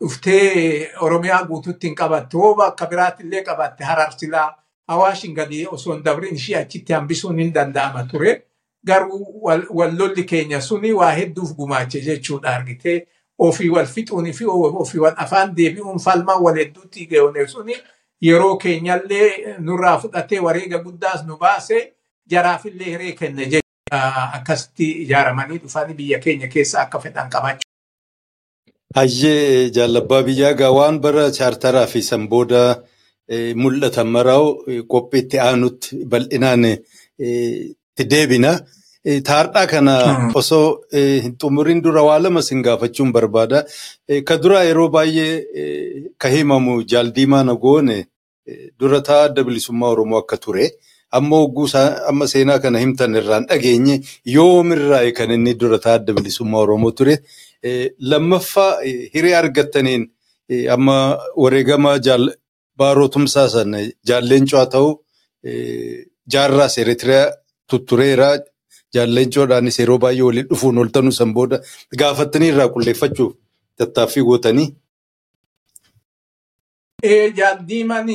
dhuftee Oromiyaa guututti hin qabatte. Hoo bakka biraatti illee qabatte harar sila Awaashin gadi osoo hin dabrin ishee achitti hambisuun hin danda'ama ture. Garuu wal lolli keenya suni waa hedduuf gumaache jechuudha argitee. Ofii wal fixuunii fi ofii wal afaan deebi'uun falmaa wal hedduutti geone suni yeroo keenyallee nurraa fudhatee wareega guddaas nu baase jaraafillee hiree kenne jechuudha. Akkasitti ijaaramanii dhufanii biyya keenya keessa akka fedhan qabachuu. Hayyee jaalabbaa biyyaa gaa waan bara chaartaraa fi san booda eh, mul'atan maraa'u qophiitti aanutti bal'inaan eh, itti deebina. Taardhaa kana Hmm. osoo hin xumuriin dura waa lama sin gaafachuun barbaada. Ka dura yeroo baay'ee ka himamu jaaldiimaa nagoone eh, dura ta'a adda bilisummaa Oromoo akka ture. Amma hogguu amma seenaa kana himtan irraan dhageenye yoomirraa kan inni dura ta'a adda bilisummaa Oromoo ture. Eh, lammaffaa eh, hiree argattaniin eh, amma wareegama jaal- baaroo tumsaa sana jaalleencoo haa ta'u jaarraas Eritiriyaa tuttureera jaalleencoodhaanis yeroo baay'ee waliin dhufuun ol tanuu san booda gaafattanii irraa qulleeffachuuf tattaaffii gootanii. Jaaldiiman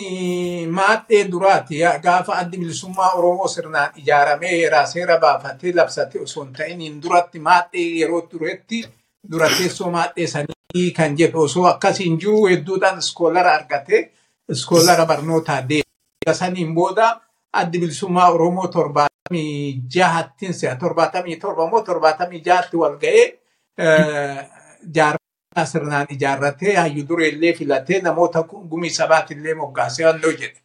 maadhee duraati gaafa addi bilisummaa Oromoo sirnaan ijaaramee heeraa seera baafatee labsate osoo hin ta'iniin duratti maadhee yeroo turetti dura teessoo maadhee sanii kan jedhu osoo akkasiin jiru hedduudhaan iskoolara argate iskoolara barnootaa deema. Saniin booda addi bilisummaa Oromoo torbaatamii jahattiin se'a torbaatamii torba moo torbaatamii jahatti wal ga'ee jaarraa sirnaan ijaarratee hayyu dureellee filatee namoota gumii sabaatillee moggaasee halluu jedhe.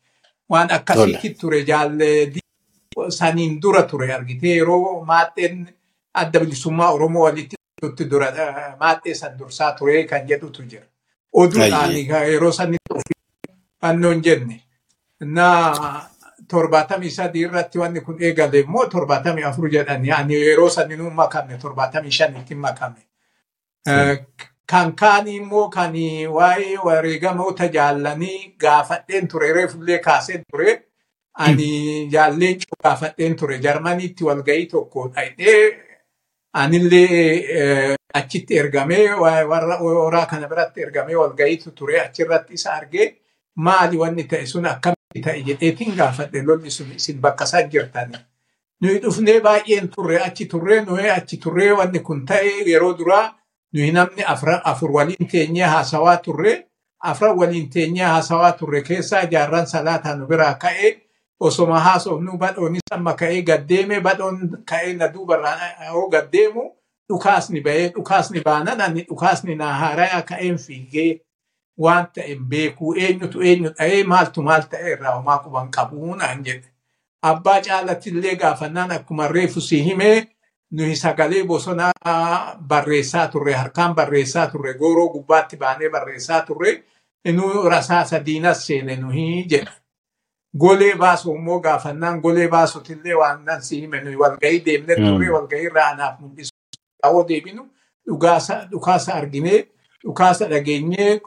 Waan akkasiitti ture jaallee saniin dura ture argitee yeroo maadheen adda bilisummaa Oromoo walitti dhufutti dura maadhee san dursaa ture kan jedhutu jira. Oduudhaan yeroo sanitti ofii fannoon jenne. Na torbaatamii sadii irratti wanni kun eegale immoo torbaatamii afur jedhanii ani yeroo saninuu makame torbaatamii shanitti makame. Eh, kan kaanii immoo kan waa'ee wareegamoota jaallanii gaafadheen ture reefullee kaaseen ture ani jaalleen gaafadheen ture jarmaniitti walgahii tokko dhaqee anillee achitti ergamee warra horaa kana biratti ergamee walgahiitu ture achirratti isa argee maali wanni ta'e sun akkamitti ta'e jedheetiin gaafadhe lolli sun isin bakka isaan jirtani. Nuyi dhufnee baay'een turre achi turre nuyi achi turre wanni kun ta'e yeroo duraa nuyi namni afur waliin teenyee haasawaa turre afran waliin teenyee haasawaa turre keessaa jaarran salaataa nu biraa ka'ee osoma haasofnu badhoonis amma ka'ee gaddeeme badhoon ka'ee na duubarraa yoo gaddeemu dhukaasni bahee dhukaasni baanan ani dhukaasni na haaraya ka'een fiigee waan ta'e beekuu eenyutu eenyu dha'ee maaltu maal ta'e irraa homaa quban qabuu naan jedhe. Abbaa caalattillee gaafannaan akkuma reefu si himee nuyi sagalee bosonaa barreessaa turre harkaan barreessaa turre gooroo gubbaatti baanee barreessaa turre inuu rasaasa diinas seene nuyi jedha. Golee baasu immoo gaafannaan golee baasutillee waan nan si hime nuyi walgahii deemnee turre walgahii irraa anaaf mul'isu. Yoo deebinu dhukaasa arginee dhukaasa dhageenyee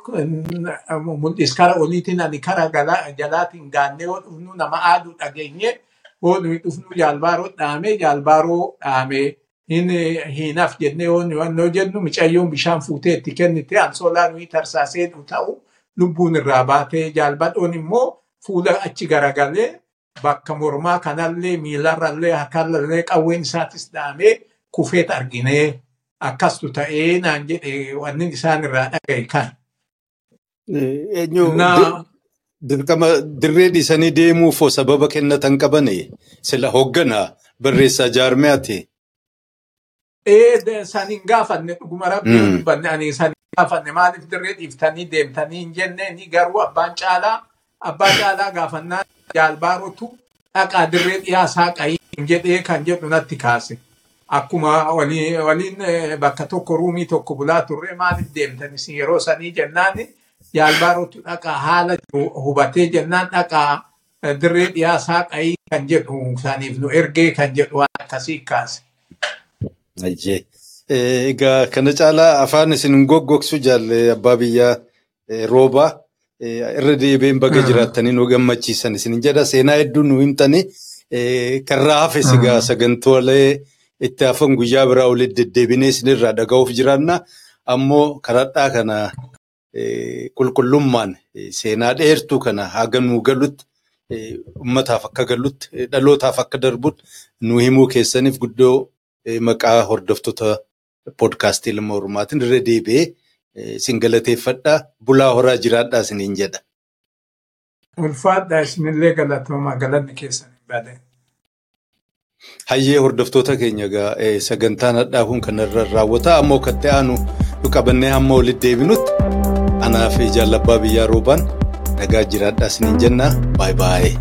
mul'is kara oliitiin ani kara jalaatiin gaannee nama aaduu dhageenyee nuyi dhufnu jaalbaaroo dhaamee jaalbaaroo dhaamee hin hiinaf jennee yoo jennu micayyoon bishaan fuutee itti kennite ansoolaa nuyi tarsaasee ta'u lubbuun irraa baatee jaalbadhoon immoo fuula achi garagalee bakka mormaa kanallee miilarrallee harkarrallee qawween isaatis dhaamee kufeet arginee akkastu ta'ee naan jedhe wanni isaan irraa dhagaye kan. Dirqama dirree dhiisanii deemuuf sababa kennatan qabane sila hoogganaa barreessaa jaarmiyaati. Ee san hin gaafanne dhuguma rabbii dubbanne ani san hin gaafanne maaliif dirree dhiiftanii deemtanii hin jenne ni garuu abbaan caalaa abbaa caalaa gaafannaan jaalbaarotu dhaqaa dirree dhiyaasaa qayii jedhee kan jedhu natti kaase. Akkuma waliin bakka tokko ruumii tokko bulaa turre maaliif deemtanis yeroo sanii jennaan jaalbaarotu dhaqaa haala hubatee jennaan dhaqaa dirree dhiyaasaa qayii kan jedhu saniif nu ergee kan jedhu waan akkasii kaase. Egaa kana caalaa afaan isin goggogsu jaalle abbaa biyyaa roobaa irra deebiin baga jiraattanii nu gammachiisan isin jedha seenaa hedduu nu himtanii karraa hafe sigaa sagantoolee itti hafan guyyaa biraa walitti deddeebinee isinirraa dhaga'uuf jiraanna ammoo karadhaa kana qulqullummaan seenaa dheertuu kana haga nuu galutti ummataaf akka galutti dhalootaaf akka darbutti nu himuu keessaniif guddoo maqaa hordoftoota poodkaastii ilma oromaatiin irra deebi'ee isin galateeffadhaa bulaa horaa jiraadhaa isiniin jedha. Ulfaadhaa isinillee galatoomaa galanni keessan hin baadeen. Hayyee hordoftoota keenya sagantaan hadhaa kun kanarra raawwata ammoo kan aanu nu qabannee hamma walitti deebinutti anaa fi jaalabbaa biyyaa roobaan nagaa jiraadhaa isiniin jenna baay'ee baay'ee.